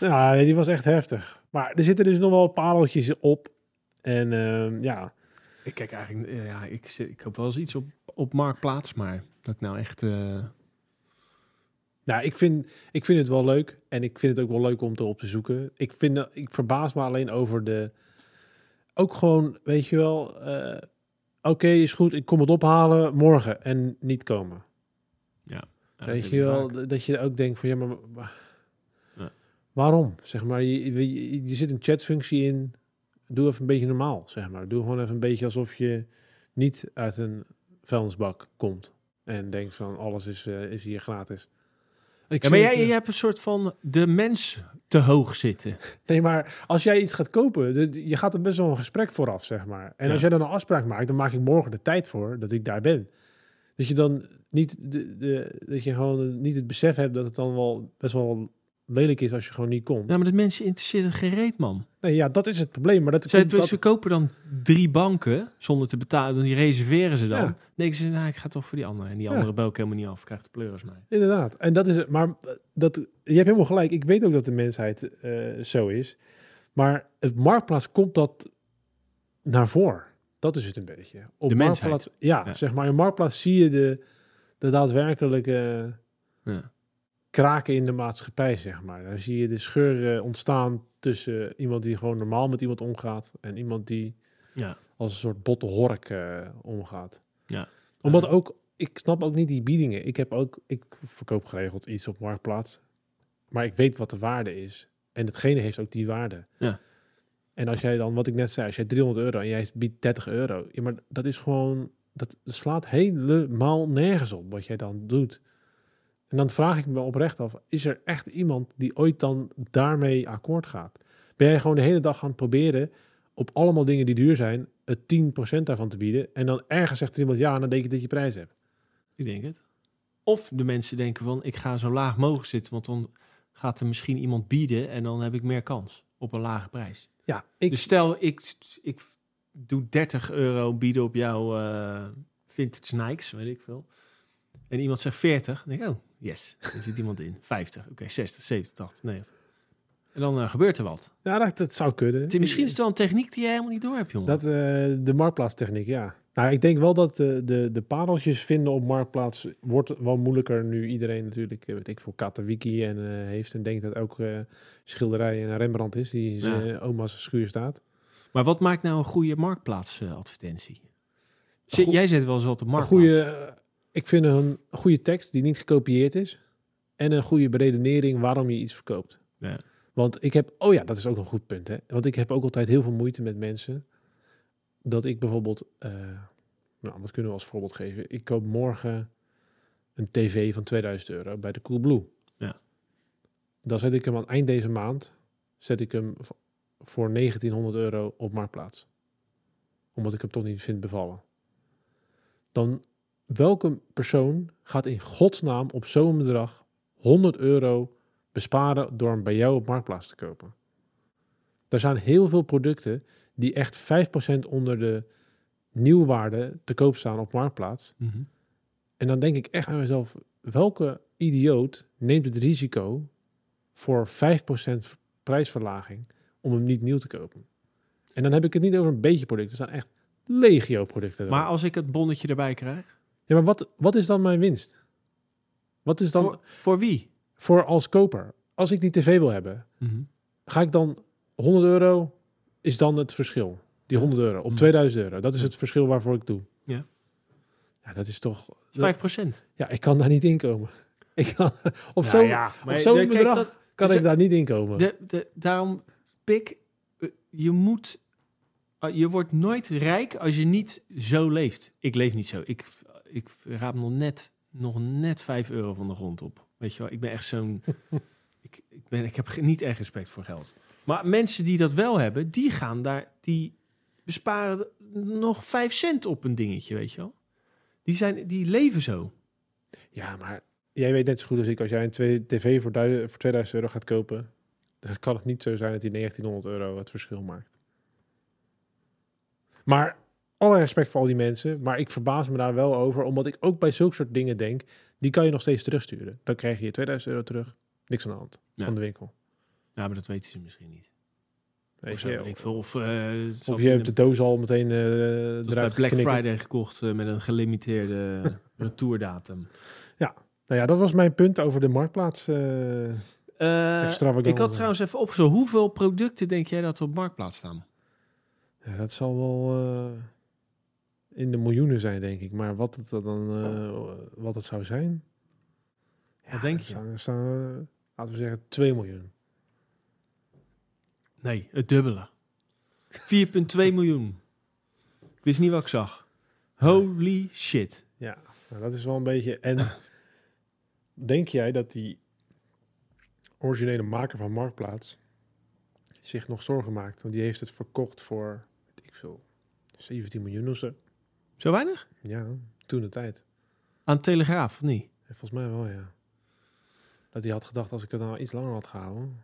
Ja, die was echt heftig. Maar er zitten dus nog wel pareltjes op. En ehm, ja, Ik kijk eigenlijk... eh, Ja, ik, ik hoop wel eens iets op, op Marktplaats, maar dat ik nou echt... eh, Nou, ik vind, ik vind het wel leuk. En ik vind het ook wel leuk om erop te zoeken. Ik, vind, ik verbaas me alleen over de... Ook gewoon, weet je wel... eh, Oké, is goed, ik kom het ophalen morgen. En niet komen. ja, dat weet heb je wel, vaak. dat je ook denkt van... Ja, maar. Waarom? Zeg maar, je, je, je- zit een chatfunctie in. Doe even een beetje normaal, zeg maar. Doe gewoon even een beetje alsof je niet uit een vuilnisbak komt. En denkt van, alles is, eh, is hier gratis. Ik Ja, maar jij, jij hebt een soort van de mens te hoog zitten. [laughs] Nee, maar als jij iets gaat kopen, je gaat er best wel een gesprek vooraf, zeg maar. En Ja. als jij dan een afspraak maakt, dan maak ik morgen de tijd voor dat ik daar ben. Dat je dan niet, de, de, dat je gewoon niet het besef hebt dat het dan wel best wel lelijk is als je gewoon niet komt. Ja, maar de mensen interesseert het gereed, man. Nee, ja, dat is het probleem. Maar dat, Zij, komt dat Ze kopen dan drie banken zonder te betalen. Dan die reserveren ze dan. Ja. Denken ze, nou, ik ga toch voor die andere. En die Ja. andere bel ik helemaal niet af. Krijgt de pleuris mee. Inderdaad. En dat is het. Maar dat, je hebt helemaal gelijk. Ik weet ook dat de mensheid eh, zo is. Maar het marktplaats komt dat naar voren. Dat is het een beetje. Op De mensheid. marktplaats, ja, Ja. zeg maar. In marktplaats zie je de, de daadwerkelijke Ja. Kraken in de maatschappij, zeg maar. Daar zie je de scheuren ontstaan tussen iemand die gewoon normaal met iemand omgaat en iemand die Ja. als een soort botte hork eh, omgaat. Ja. Omdat ook, ik snap ook niet die biedingen. Ik heb ook, ik verkoop geregeld iets op Marktplaats, maar ik weet wat de waarde is. En hetgene heeft ook die waarde. Ja. En als jij dan, wat ik net zei, als jij 300 euro en jij biedt 30 euro. Ja, maar dat is gewoon, dat slaat helemaal nergens op wat jij dan doet. En dan vraag ik me oprecht af, is er echt iemand die ooit dan daarmee akkoord gaat? Ben jij gewoon de hele dag aan het proberen op allemaal dingen die duur zijn, het 10% daarvan te bieden. En dan ergens zegt iemand ja, en dan denk je dat je prijs hebt. Ik denk het. Of de mensen denken van, ik ga zo laag mogelijk zitten, want dan gaat er misschien iemand bieden en dan heb ik meer kans op een lage prijs. Ja, ik, Dus stel, ik, ik doe 30 euro bieden op jouw eh vintage Nikes, weet ik veel. En iemand zegt 40, dan denk ik, oh, yes, er zit iemand in. 50, oké, 60, 70, 80, 90. En dan eh, gebeurt er wat. ja, dat, dat zou kunnen. Misschien is het wel een techniek die jij helemaal niet door hebt, jongen. Dat, eh, de marktplaatstechniek, ja. Nou, ik denk wel dat de, de, de pareltjes vinden op marktplaats wordt wel moeilijker nu iedereen natuurlijk, eh, weet ik veel, Katawiki en eh, heeft en denkt dat ook eh schilderij en Rembrandt is die in Ja. oma's schuur staat. Maar wat maakt nou een goede marktplaatsadvertentie? Jij zet wel eens wat op Een marktplaats. goede, eh, ik vind een goede tekst die niet gekopieerd is en een goede beredenering waarom je iets verkoopt. Ja. Want ik heb, oh ja, dat is ook een goed punt. Hè? Want ik heb ook altijd heel veel moeite met mensen. Dat ik bijvoorbeeld, eh, nou, wat kunnen we als voorbeeld geven? Ik koop morgen een tv van 2000 euro bij de Coolblue. Ja. Dan zet ik hem aan eind deze maand, zet ik hem voor 1900 euro op Marktplaats. Omdat ik hem toch niet vind bevallen. Dan, welke persoon gaat in godsnaam op zo'n bedrag 100 euro besparen door hem bij jou op Marktplaats te kopen. Er zijn heel veel producten die echt 5% onder de nieuwwaarde te koop staan op Marktplaats. Mhm. En dan denk ik echt aan mezelf, welke idioot neemt het risico voor 5% prijsverlaging om hem niet nieuw te kopen? En dan heb ik het niet over een beetje producten, er staan echt legio producten. Maar als ik het bonnetje erbij krijg? Ja, maar wat, wat is dan mijn winst? Wat is dan Voor, voor wie? voor als koper? Als ik die tv wil hebben, ga ik dan 100 euro is dan het verschil. Die 100 euro op Mm. 2000 euro. Dat is het verschil waarvoor ik doe. Ja. Ja, dat is toch. 5 procent. Ja, ik kan daar niet inkomen. [laughs] Ik kan, op zo'n ja, op zo'n kijk, bedrag dat- kan ze- ik daar niet inkomen. de, de, daarom, Pik, eh, je moet... eh, Je wordt nooit rijk als je niet zo leeft. Ik leef niet zo. Ik, ik raap nog net, nog net 5 euro van de grond op. Weet je wel, ik ben echt zo'n... [laughs] ik, ik, ben, ik heb niet echt respect voor geld. Maar mensen die dat wel hebben, die gaan daar... Die besparen nog 5 cent op een dingetje, weet je wel. Die, zijn, die leven zo. Ja, maar jij weet net zo goed als ik, als jij een tv voor, duizend- voor 2000 euro gaat kopen, dan kan het niet zo zijn dat die 1900 euro het verschil maakt. Maar alle respect voor al die mensen, maar ik verbaas me daar wel over, omdat ik ook bij zulke soort dingen denk, die kan je nog steeds terugsturen. Dan krijg je je 2000 euro terug, niks aan de hand Ja. van de winkel. Ja, maar dat weten ze misschien niet. Weet Of, zo, je, ik veel. Of, eh, of je hebt de doos al meteen Dat is bij eruit Black geknikkerd. Friday gekocht eh, met een gelimiteerde [laughs] retourdatum. Nou ja, dat was mijn punt over de marktplaats. ik had trouwens even opgezocht. Hoeveel producten denk jij dat er op marktplaats staan? Ja, dat zal wel in de miljoenen zijn, denk ik. Maar wat het dan eh, wat het zou zijn. Wat denk je? Staan, staan, eh, laten we zeggen, 2 miljoen. Nee, het dubbele. 4,2 [laughs] miljoen. Ik wist niet wat ik zag. Holy shit. Ja, nou, dat is wel een beetje. En [laughs] denk jij dat die originele maker van Marktplaats zich nog zorgen maakt? Want die heeft het verkocht voor, weet ik veel, 17 miljoen of zo. Zo weinig? Ja, toen de tijd. Aan de Telegraaf, of niet? Ja, volgens mij wel, ja. Dat hij had gedacht, als ik het nou iets langer had gehouden. [laughs]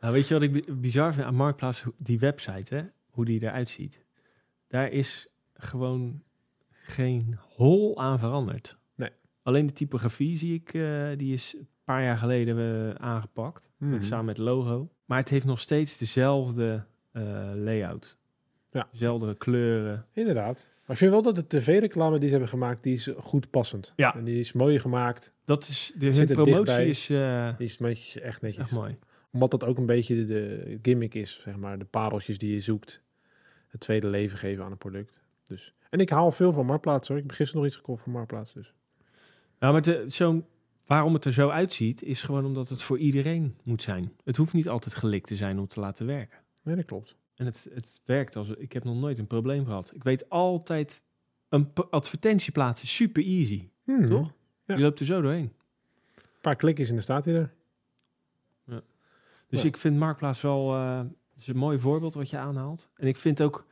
Nou, weet je wat ik bi- bizar vind aan Marktplaats? Die website, hè? Hoe die eruit ziet. Daar is gewoon geen hol aan veranderd. Nee. Alleen de typografie zie ik, eh, die is een paar jaar geleden eh, aangepakt. Mhm. Met, samen met logo. Maar het heeft nog steeds dezelfde eh, layout. Ja. Dezelfde kleuren. Inderdaad. Maar ik vind wel dat de tv-reclame die ze hebben gemaakt, die is goed passend. Ja. En die is mooi gemaakt. Dat is, de, Zit er promotie dichtbij. is eh, Die is netjes, echt netjes. echt mooi. Omdat dat ook een beetje de, de gimmick is, zeg maar. De pareltjes die je zoekt. Het tweede leven geven aan een product. Dus. En ik haal veel van Marktplaats hoor. Ik heb gisteren nog iets gekocht van Marktplaats. Dus. Nou, maar de- zo'n waarom het er zo uitziet, is gewoon omdat het voor iedereen moet zijn. Het hoeft niet altijd gelikt te zijn om te laten werken. Nee, dat klopt. En het, het werkt als... Ik heb nog nooit een probleem gehad. Ik weet altijd... Een advertentie plaatsen is super easy. Mhm. Toch? Ja. Je loopt er zo doorheen. Een paar klikjes en dan staat hij er. Dus Ja. ik vind Marktplaats wel eh, is een mooi voorbeeld wat je aanhaalt. En ik vind ook,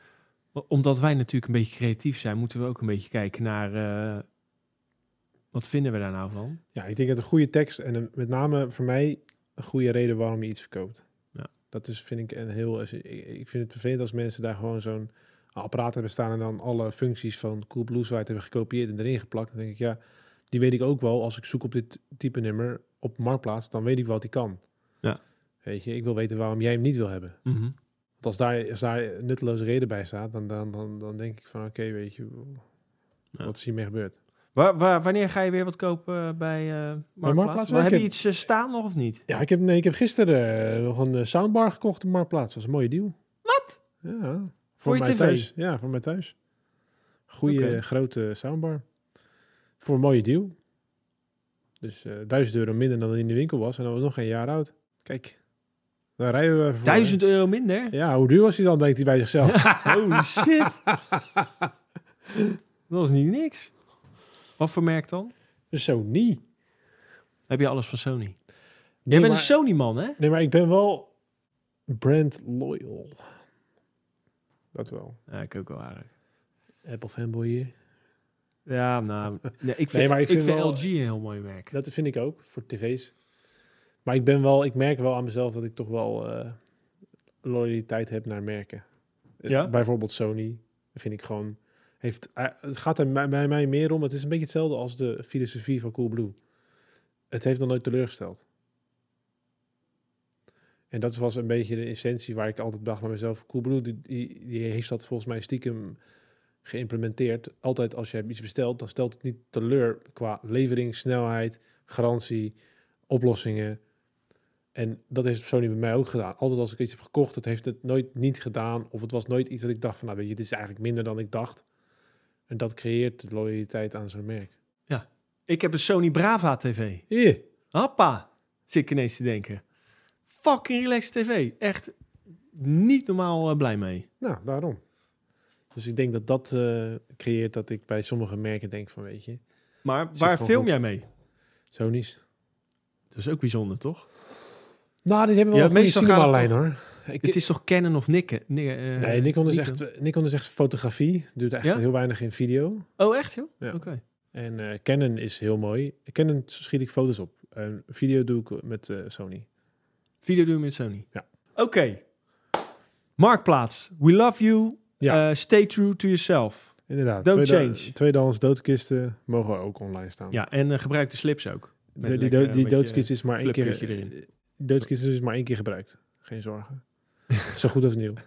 omdat wij natuurlijk een beetje creatief zijn, moeten we ook een beetje kijken naar eh, wat vinden we daar nou van? Ja, ik denk dat een goede tekst en een, met name voor mij een goede reden waarom je iets verkoopt. Dat is, vind ik, een heel. Ik, vind het vervelend als mensen daar gewoon zo'n apparaat hebben staan en dan alle functies van Coolblue Site hebben gekopieerd en erin geplakt. Dan denk ik, ja, die weet ik ook wel. Als ik zoek op dit type nummer op Marktplaats, dan weet ik wat die kan. Ja. Weet je, ik wil weten waarom jij hem niet wil hebben. Want als daar, als daar nutteloze reden bij staat, dan, dan, dan, dan denk ik van, oké, weet je, Ja. wat is hiermee gebeurd? Waar, waar, wanneer ga je weer wat kopen eh, bij eh Marktplaats? Heb je iets eh, staan nog of niet? Ja, ik heb, nee, ik heb gisteren nog een soundbar gekocht op Marktplaats. Dat was een mooie deal. Wat? Ja. Voor je mij tv? thuis. Ja, voor mij thuis. Goede grote soundbar. Voor een mooie deal. Dus 1000 euro minder dan in de winkel was. En dat was nog geen jaar oud. Kijk, daar rijden we voor, Duizend euro minder? Ja, hoe duur was hij dan, denkt hij bij zichzelf. [laughs] Holy shit. [laughs] Dat was niet niks. Wat voor merk dan? Sony. Heb je alles van Sony? Jij Nee, bent maar, een Sony-man, hè? nee, maar ik ben wel brand loyal. Dat wel. Ja, ik ook wel eigenlijk. Apple fanboy hier. Ja, nou... [laughs] Nee, ik vind, maar ik ik vind wel- LG een heel mooi merk. Dat vind ik ook, voor tv's. Maar ik ben wel, ik merk wel aan mezelf dat ik toch wel eh, loyaliteit heb naar merken. Ja? Bijvoorbeeld Sony, vind ik gewoon... Heeft, eh, het gaat er bij, mij meer om, het is een beetje hetzelfde als de filosofie van Coolblue. Het heeft nog nooit teleurgesteld. En dat was een beetje de essentie waar ik altijd dacht bij mezelf. Coolblue, die, die, heeft dat volgens mij stiekem geïmplementeerd. Altijd als je iets bestelt, dan stelt het niet teleur qua levering, snelheid, garantie, oplossingen. En dat heeft Sony bij mij ook gedaan. Altijd als ik iets heb gekocht, het heeft het nooit niet gedaan. Of het was nooit iets dat ik dacht van, nou weet je, dit is eigenlijk minder dan ik dacht. En dat creëert de loyaliteit aan zo'n merk. Ik heb een Sony Brava TV. Hier. Hoppa, zit ik ineens te denken. Fucking relaxed TV. Echt niet normaal eh, blij mee. Nou, daarom. Dus ik denk dat dat eh, creëert dat ik bij sommige merken denk van, weet je, Maar waar gewoon film goed. jij mee? Sony's. Dat is ook bijzonder, toch? Nou, die hebben Ja, wel een goede meestal gaat het cinema-lijn hoor. Ik, Het is toch Canon of Nikon? Nee, eh, nee, Nikon is, echt, Nikon is echt fotografie. Doet echt Ja? heel weinig in video. Oh, echt joh? Ja. Oké. En eh, Canon is heel mooi. Canon schiet ik foto's op. En video doe ik met eh, Sony. Video doen we met Sony. Ja. Oké. Marktplaats. We love you. Ja. Eh, stay true to yourself. Inderdaad. Don't tweede- change. Tweedehands doodkisten mogen ook online staan. Ja, en gebruik de slips ook. De, die lekker die doodskist is maar één keer. erin. Doodskist is dus maar één keer gebruikt. Geen zorgen. Zo goed als nieuw. [laughs]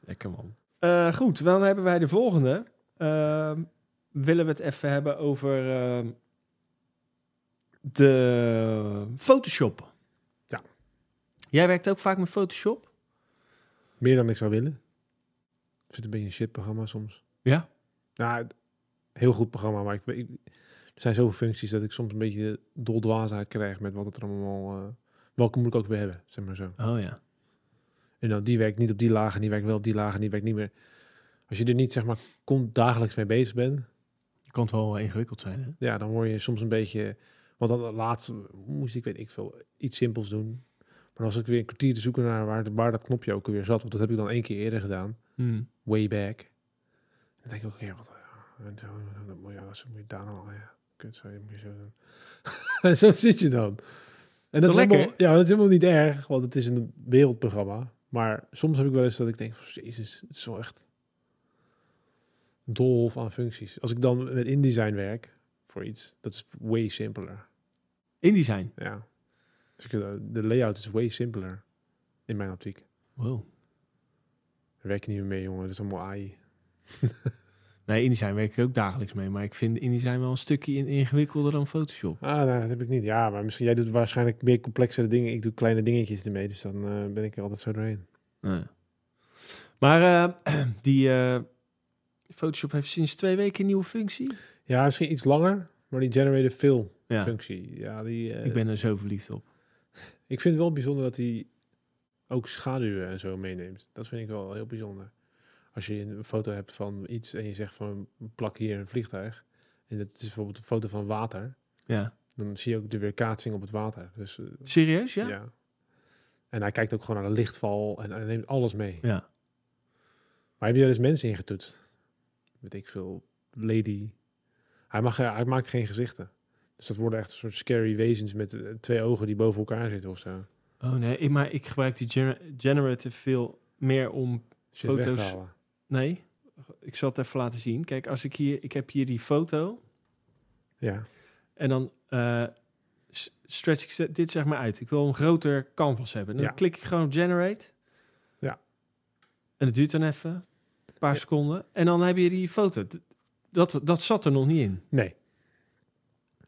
Lekker man. Eh, goed, dan hebben wij de volgende. Ehm, willen we het even hebben over ehm, de Photoshop. Ja. Jij werkt ook vaak met Photoshop? Meer dan ik zou willen. Ik vind het een beetje een shit programma soms. Ja. Nou, heel goed programma, maar ik, ik, er zijn zoveel functies dat ik soms een beetje de doldwaasheid krijg met wat het er allemaal... eh, welke moet ik ook weer hebben, zeg maar zo. Oh ja. En dan die werkt niet op die laag en die werkt wel op die laag en die werkt niet meer. Als je er niet zeg maar kon, dagelijks mee bezig bent, Kan het wel ingewikkeld zijn, hè? ja, dan word je soms een beetje. Want dan laatst moest ik weet ik veel iets simpels doen. Maar als ik weer een kwartier te zoeken naar waar, waar dat knopje ook weer zat, want dat heb ik dan één keer eerder gedaan, Hmm. way back. Dan denk ik ook, ja, wat, ja, moet je, moet je daar nou, ja, kut, zo, moet je zo doen. en zo zit je dan. En dat is, lekker, helemaal, ja, dat is helemaal niet erg, want het is een wereldprogramma. Maar soms heb ik wel eens dat ik denk, van, jezus, het is wel echt doolhof aan functies. Als ik dan met InDesign werk voor iets, dat is way simpeler. InDesign. Ja. Dus de layout is way simpeler in mijn optiek. Wow. Daar werk je niet meer mee, jongen. Dat is allemaal AI. [laughs] Nee, InDesign werk ik ook dagelijks mee. Maar ik vind InDesign wel een stukje in- ingewikkelder dan Photoshop. Ah, nou, dat heb ik niet. Ja, maar misschien jij doet waarschijnlijk meer complexere dingen. Ik doe kleine dingetjes ermee, dus dan eh, ben ik er altijd zo doorheen. Maar eh, [clears throat] die eh, Photoshop heeft sinds twee weken een nieuwe functie. Ja, misschien iets langer, maar die generated fill Ja, functie, ja, die... ik ben er zo verliefd op. ik vind het wel bijzonder dat hij ook schaduwen en zo meeneemt. Dat vind ik wel heel bijzonder. Als je een foto hebt van iets en je zegt van plak hier een vliegtuig. En het is bijvoorbeeld een foto van water. Ja. Dan zie je ook de weerkaatsing op het water. Dus eh, Serieus, ja? ja. En hij kijkt ook gewoon naar de lichtval en hij neemt alles mee. Ja. Maar heb je er eens mensen ingetoetst? Weet ik veel, lady. Hij, mag, hij maakt geen gezichten. Dus dat worden echt een soort scary wezens met eh, twee ogen die boven elkaar zitten of zo. Oh nee, ik, maar ik gebruik die gener- generative veel meer om... Shit Foto's. Nee, ik zal het even laten zien. Kijk, als ik hier... Ik heb hier die foto Ja, en dan s- stretch ik dit zeg maar uit. Ik wil een groter canvas hebben. Dan Ja. klik ik gewoon op generate. Ja. En het duurt dan even, een paar Ja. seconden. En dan heb je die foto. Dat, dat zat er nog niet in. nee,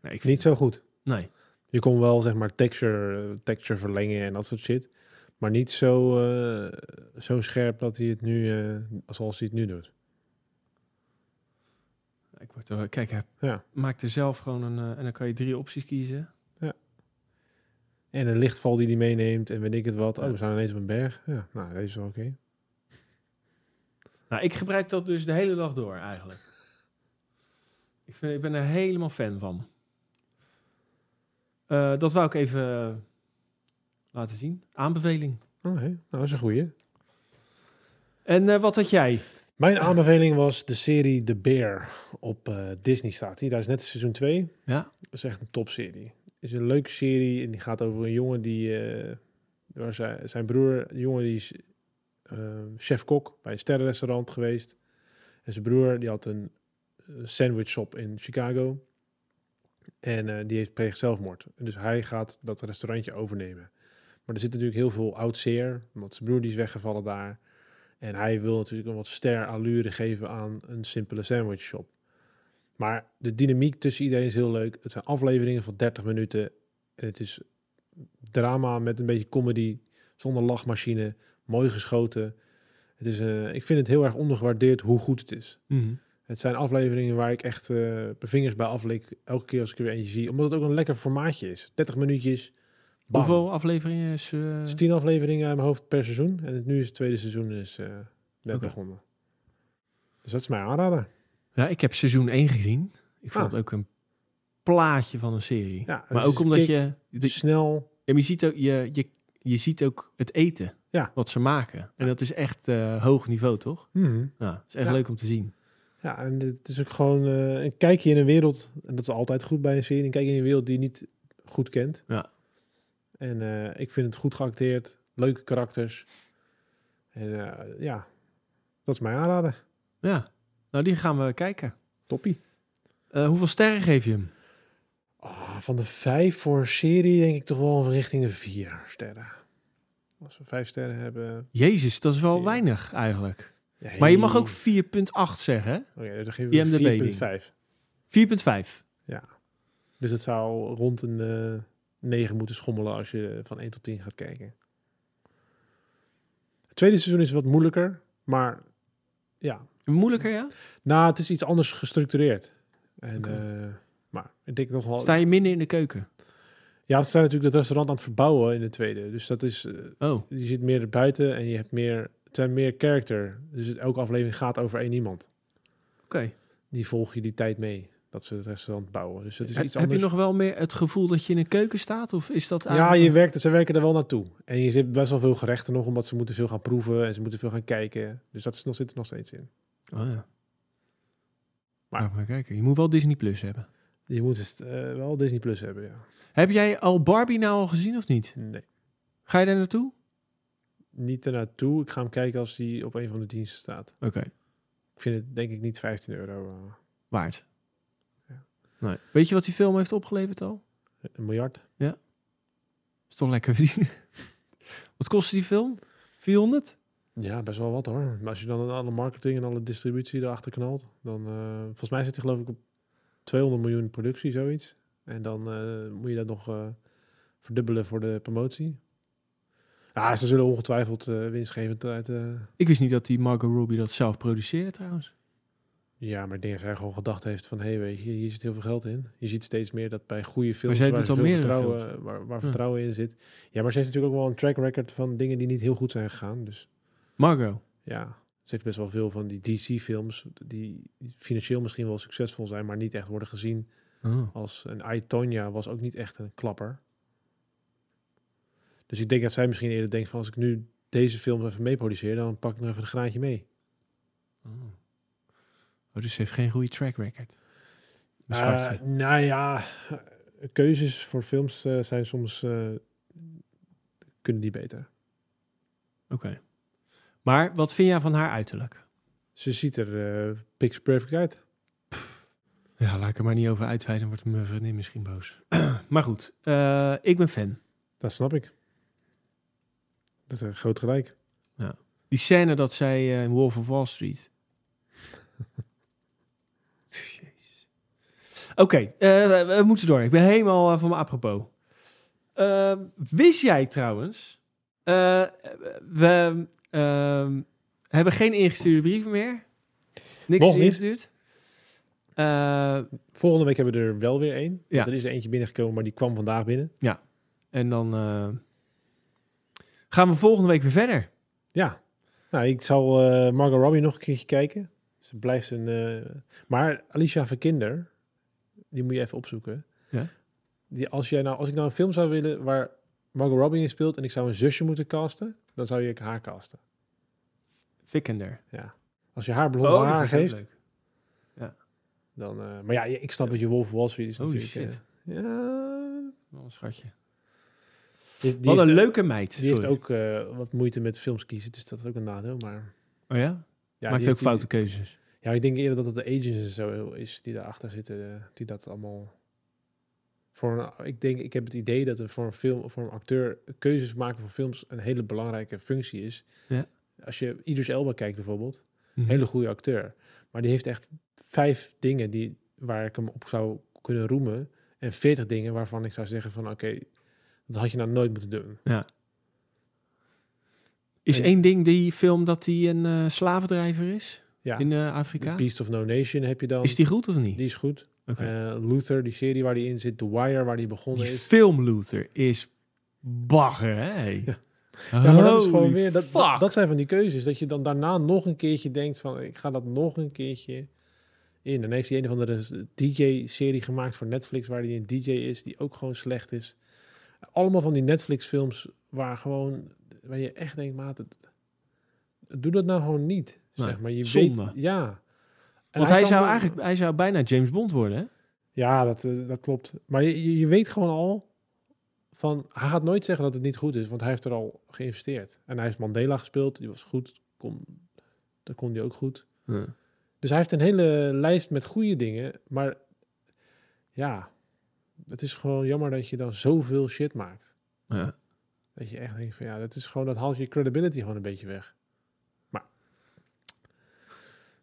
Nee, ik niet zo goed. Nee. Je kon wel zeg maar texture, eh, texture verlengen en dat soort shit. Maar niet zo, eh, zo scherp dat hij het nu, eh, zoals hij het nu doet. Ik word er, kijk, hij Ja. maakt er zelf gewoon een... eh, en dan kan je drie opties kiezen. En een lichtval die hij meeneemt en weet ik het wat. Ja. Oh, we zijn ineens op een berg. Ja, nou, deze is wel oké. Nou, ik gebruik dat dus de hele dag door eigenlijk. ik, vind, ik ben er helemaal fan van. Dat wou ik even laten zien. Aanbeveling. Oké, nou, dat is een goeie. En eh, wat had jij? Mijn aanbeveling was de serie The Bear op eh, Disney staat. Die, daar is net seizoen 2. Ja. Dat is echt een topserie. is een leuke serie en die gaat over een jongen die... eh, waar zijn, zijn broer, een jongen die is chef-kok bij een sterrenrestaurant geweest. En zijn broer die had een sandwich shop in Chicago. En die heeft pleegt zelfmoord. En dus hij gaat dat restaurantje overnemen. Maar er zit natuurlijk heel veel oud zeer, want zijn broer die is weggevallen daar. En hij wil natuurlijk een wat ster allure geven aan een simpele sandwich shop. Maar de dynamiek tussen iedereen is heel leuk. Het zijn afleveringen van 30 minuten. En het is drama met een beetje comedy, zonder lachmachine, mooi geschoten. Het is, eh, ik vind het heel erg ondergewaardeerd hoe goed het is. Het zijn afleveringen waar ik echt eh mijn vingers bij aflik. Elke keer als ik er weer eentje zie. Omdat het ook een lekker formaatje is. 30 minuutjes. Bam. Hoeveel afleveringen is... eh, Het is 10 afleveringen uit mijn hoofd per seizoen. En het, nu is het tweede seizoen is, eh, net begonnen. Dus dat is mijn aanrader. Ja, ik heb seizoen 1 gezien. Ik vond Ah. het ook een plaatje van een serie. Ja, maar is ook omdat je... de- Snel. Ja, maar je, ziet ook, je, je, je ziet ook het eten. Ja. Wat ze maken. En dat is echt eh, hoog niveau, toch? Mhm. Ja, het is echt Ja. leuk om te zien. Ja, en het is ook gewoon een kijkje in een wereld. En dat is altijd goed bij een serie. Een kijkje in een wereld die je niet goed kent. Ja. En eh, ik vind het goed geacteerd. Leuke karakters. En eh, ja, dat is mijn aanrader. Ja, nou die gaan we kijken. Toppie. Eh, hoeveel sterren geef je hem? Ah, van de vijf voor serie denk ik toch wel richting de vier sterren. Als we vijf sterren hebben. Jezus, dat is wel Vier. weinig eigenlijk. Ja, Maar je mag ook 4,8 zeggen, hè? Oké, dan geven we ding. 4,5. 4,5. Dus het zou rond een 9 moeten schommelen als je van 1 tot 10 gaat kijken. Het tweede seizoen is wat moeilijker, maar ja. Moeilijker, ja? Nou, het is iets anders gestructureerd. En, eh, maar ik denk nog wel... Sta je minder in de keuken? Ja, ze zijn natuurlijk het restaurant aan het verbouwen in de tweede. Dus dat is... eh, Oh, je zit meer buiten en je hebt meer... Het zijn meer character. Dus het, elke aflevering gaat over één iemand. oké. Die volg je die tijd mee. Dat ze het restaurant bouwen. Dus het is Heb, iets heb anders. je nog wel meer het gevoel dat je in een keuken staat? Of is dat Ja, je werkt, ze werken er wel naartoe. En je zit best wel veel gerechten nog, omdat ze moeten veel gaan proeven en ze moeten veel gaan kijken. Dus dat is nog, zit er nog steeds in. Oh ja. Maar- Maar, maar kijken, je moet wel Disney Plus hebben. Je moet het eh, wel Disney Plus hebben, ja. Heb jij al Barbie nou al gezien of niet? Nee, Ga je daar naartoe? niet er naartoe. Ik ga hem kijken als die op een van de diensten staat. Oké, Ik vind het denk ik niet 15 euro. eh, waard. Ja. Nee. Weet je wat die film heeft opgeleverd al? een miljard. Is toch lekker verdienen. wat kostte die film? 400? Ja, best wel wat hoor. Maar als je dan alle marketing en alle distributie erachter knalt, dan eh, volgens mij zit hij geloof ik op 200 miljoen productie, zoiets. En dan eh, moet je dat nog eh, verdubbelen voor de promotie. Ja, ze zullen ongetwijfeld winstgevend uit. Ik wist niet dat die Margot Robbie dat zelf produceerde trouwens. Ja, maar ik denk dat zij gewoon gedacht heeft van... hé, hey, weet je, hier zit heel veel geld in. Je ziet steeds meer dat bij goede films... zij waar, doet al waar, waar Ja. vertrouwen in zit. Ja, maar ze heeft natuurlijk ook wel een track record van dingen die niet heel goed zijn gegaan. Dus Margot. ja, ze heeft best wel veel van die DC-films... die financieel misschien wel succesvol zijn... maar niet echt worden gezien Oh. als... En I, Tonya was ook niet echt een klapper. Dus ik denk dat zij misschien eerder denkt van... als ik nu deze film even meeproduceer... dan pak ik nog even een graantje mee. Oh. Oh, dus ze heeft geen goede track record. Schatje. nou ja, keuzes voor films eh, zijn soms eh, kunnen die beter. Oké. Maar wat vind jij van haar uiterlijk? Ze ziet er uh, pitch perfect uit. Ja, laat ik er maar niet over uitweiden, wordt mijn vriendin misschien boos. [clears throat] maar goed, ik ben fan. Dat snap ik. Dat is een groot gelijk. Die scène dat zij in Wolf of Wall Street. Oké, eh, we moeten door. Ik ben helemaal eh, van mijn apropos. Eh, wist jij trouwens... eh, we ehm, hebben geen ingestuurde brieven meer. Niks Nog is ingestuurd. Volgende week hebben we er wel weer één. Ja. Er is er eentje binnengekomen, maar die kwam vandaag binnen. en dan gaan we volgende week weer verder. Ja. Nou, ik zal eh, Margot Robbie nog een keertje kijken. Ze blijft een... maar Alicia Vikander, die moet je even opzoeken. Ja. Die, als, jij nou, als ik nou een film zou willen waar Margot Robbie in speelt... en ik zou een zusje moeten casten, dan zou je haar casten. Vikander. Als je haar blonde Oh, haar geeft, leuk. dan... eh, maar ja, ik snap dat je Wolf of Wall Street is natuurlijk... shit. eh, ja... Wel een schatje. Die, die Wat een ook- leuke meid. Die heeft ook eh, wat moeite met films kiezen, dus dat is ook een nadeel. Maar Oh ja? ja, Maakt ook foute keuzes. Ja, ik denk eerder dat het de agents en zo is die daarachter zitten, eh, die dat allemaal... Voor een, ik denk, ik heb het idee dat er voor een film, voor een acteur keuzes maken voor films een hele belangrijke functie is. Ja. Als je Idris Elba kijkt bijvoorbeeld, Mhm. hele goede acteur, maar die heeft echt vijf dingen die waar ik hem op zou kunnen roemen en veertig dingen waarvan ik zou zeggen van oké, dat had je nou nooit moeten doen. Is En- één ding die film dat hij een eh, slavendrijver is Ja, in eh, Afrika? Beast of No Nation heb je dan. Is die goed of niet? Die is goed. Eh, Luther, die serie waar die in zit, The Wire, waar die begonnen die is. film Luther is bagger, hè? Ja. Ja, maar dat is gewoon weer, dat, dat, dat zijn van die keuzes. Dat je dan daarna nog een keertje denkt van, ik ga dat nog een keertje in. Dan heeft hij een of andere DJ-serie gemaakt voor Netflix, waar hij een DJ is, die ook gewoon slecht is. Allemaal van die Netflix-films waar gewoon, waar je echt denkt, maat, het, doe dat nou gewoon niet. Nee, Zeg maar, je zonde. weet, ja. En Want hij, zou wel- eigenlijk hij zou bijna James Bond worden, hè? Ja, dat, eh, dat klopt. Maar je- je, weet gewoon al van, hij gaat nooit zeggen dat het niet goed is, want hij heeft er al geïnvesteerd. En hij heeft Mandela gespeeld, die was goed, kon, dat kon hij ook goed. Dus hij heeft een hele lijst met goede dingen, maar ja, het is gewoon jammer dat je dan zoveel shit maakt. Ja. Dat je echt denkt van, ja, dat is gewoon, dat haalt je credibility gewoon een beetje weg.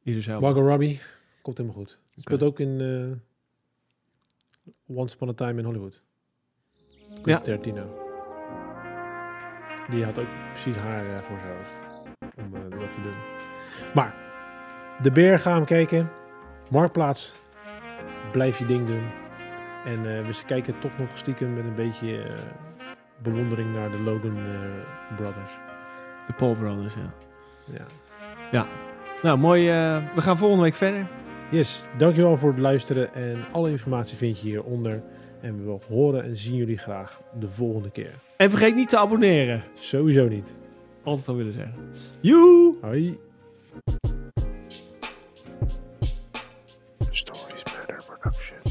Ieder zou. Margot Robbie, komt helemaal goed. Speelt ook in eh, Once Upon a Time in Hollywood. Ja. Quentin Tarantino. Die had ook precies haar eh, voor zijn hoofd. Om eh, dat te doen. Maar, de beer gaan we kijken. Marktplaats, blijf je ding doen. En eh, we kijken toch nog stiekem met een beetje bewondering naar de Logan Brothers. De Paul Brothers, ja. Ja. Nou, mooi. eh, we gaan volgende week verder. Yes, dankjewel voor het luisteren. En alle informatie vind je hieronder. En we horen en zien jullie graag de volgende keer. En vergeet niet te abonneren. Sowieso niet. Altijd al willen zeggen. Joe! Hoi. Stories Matter Production.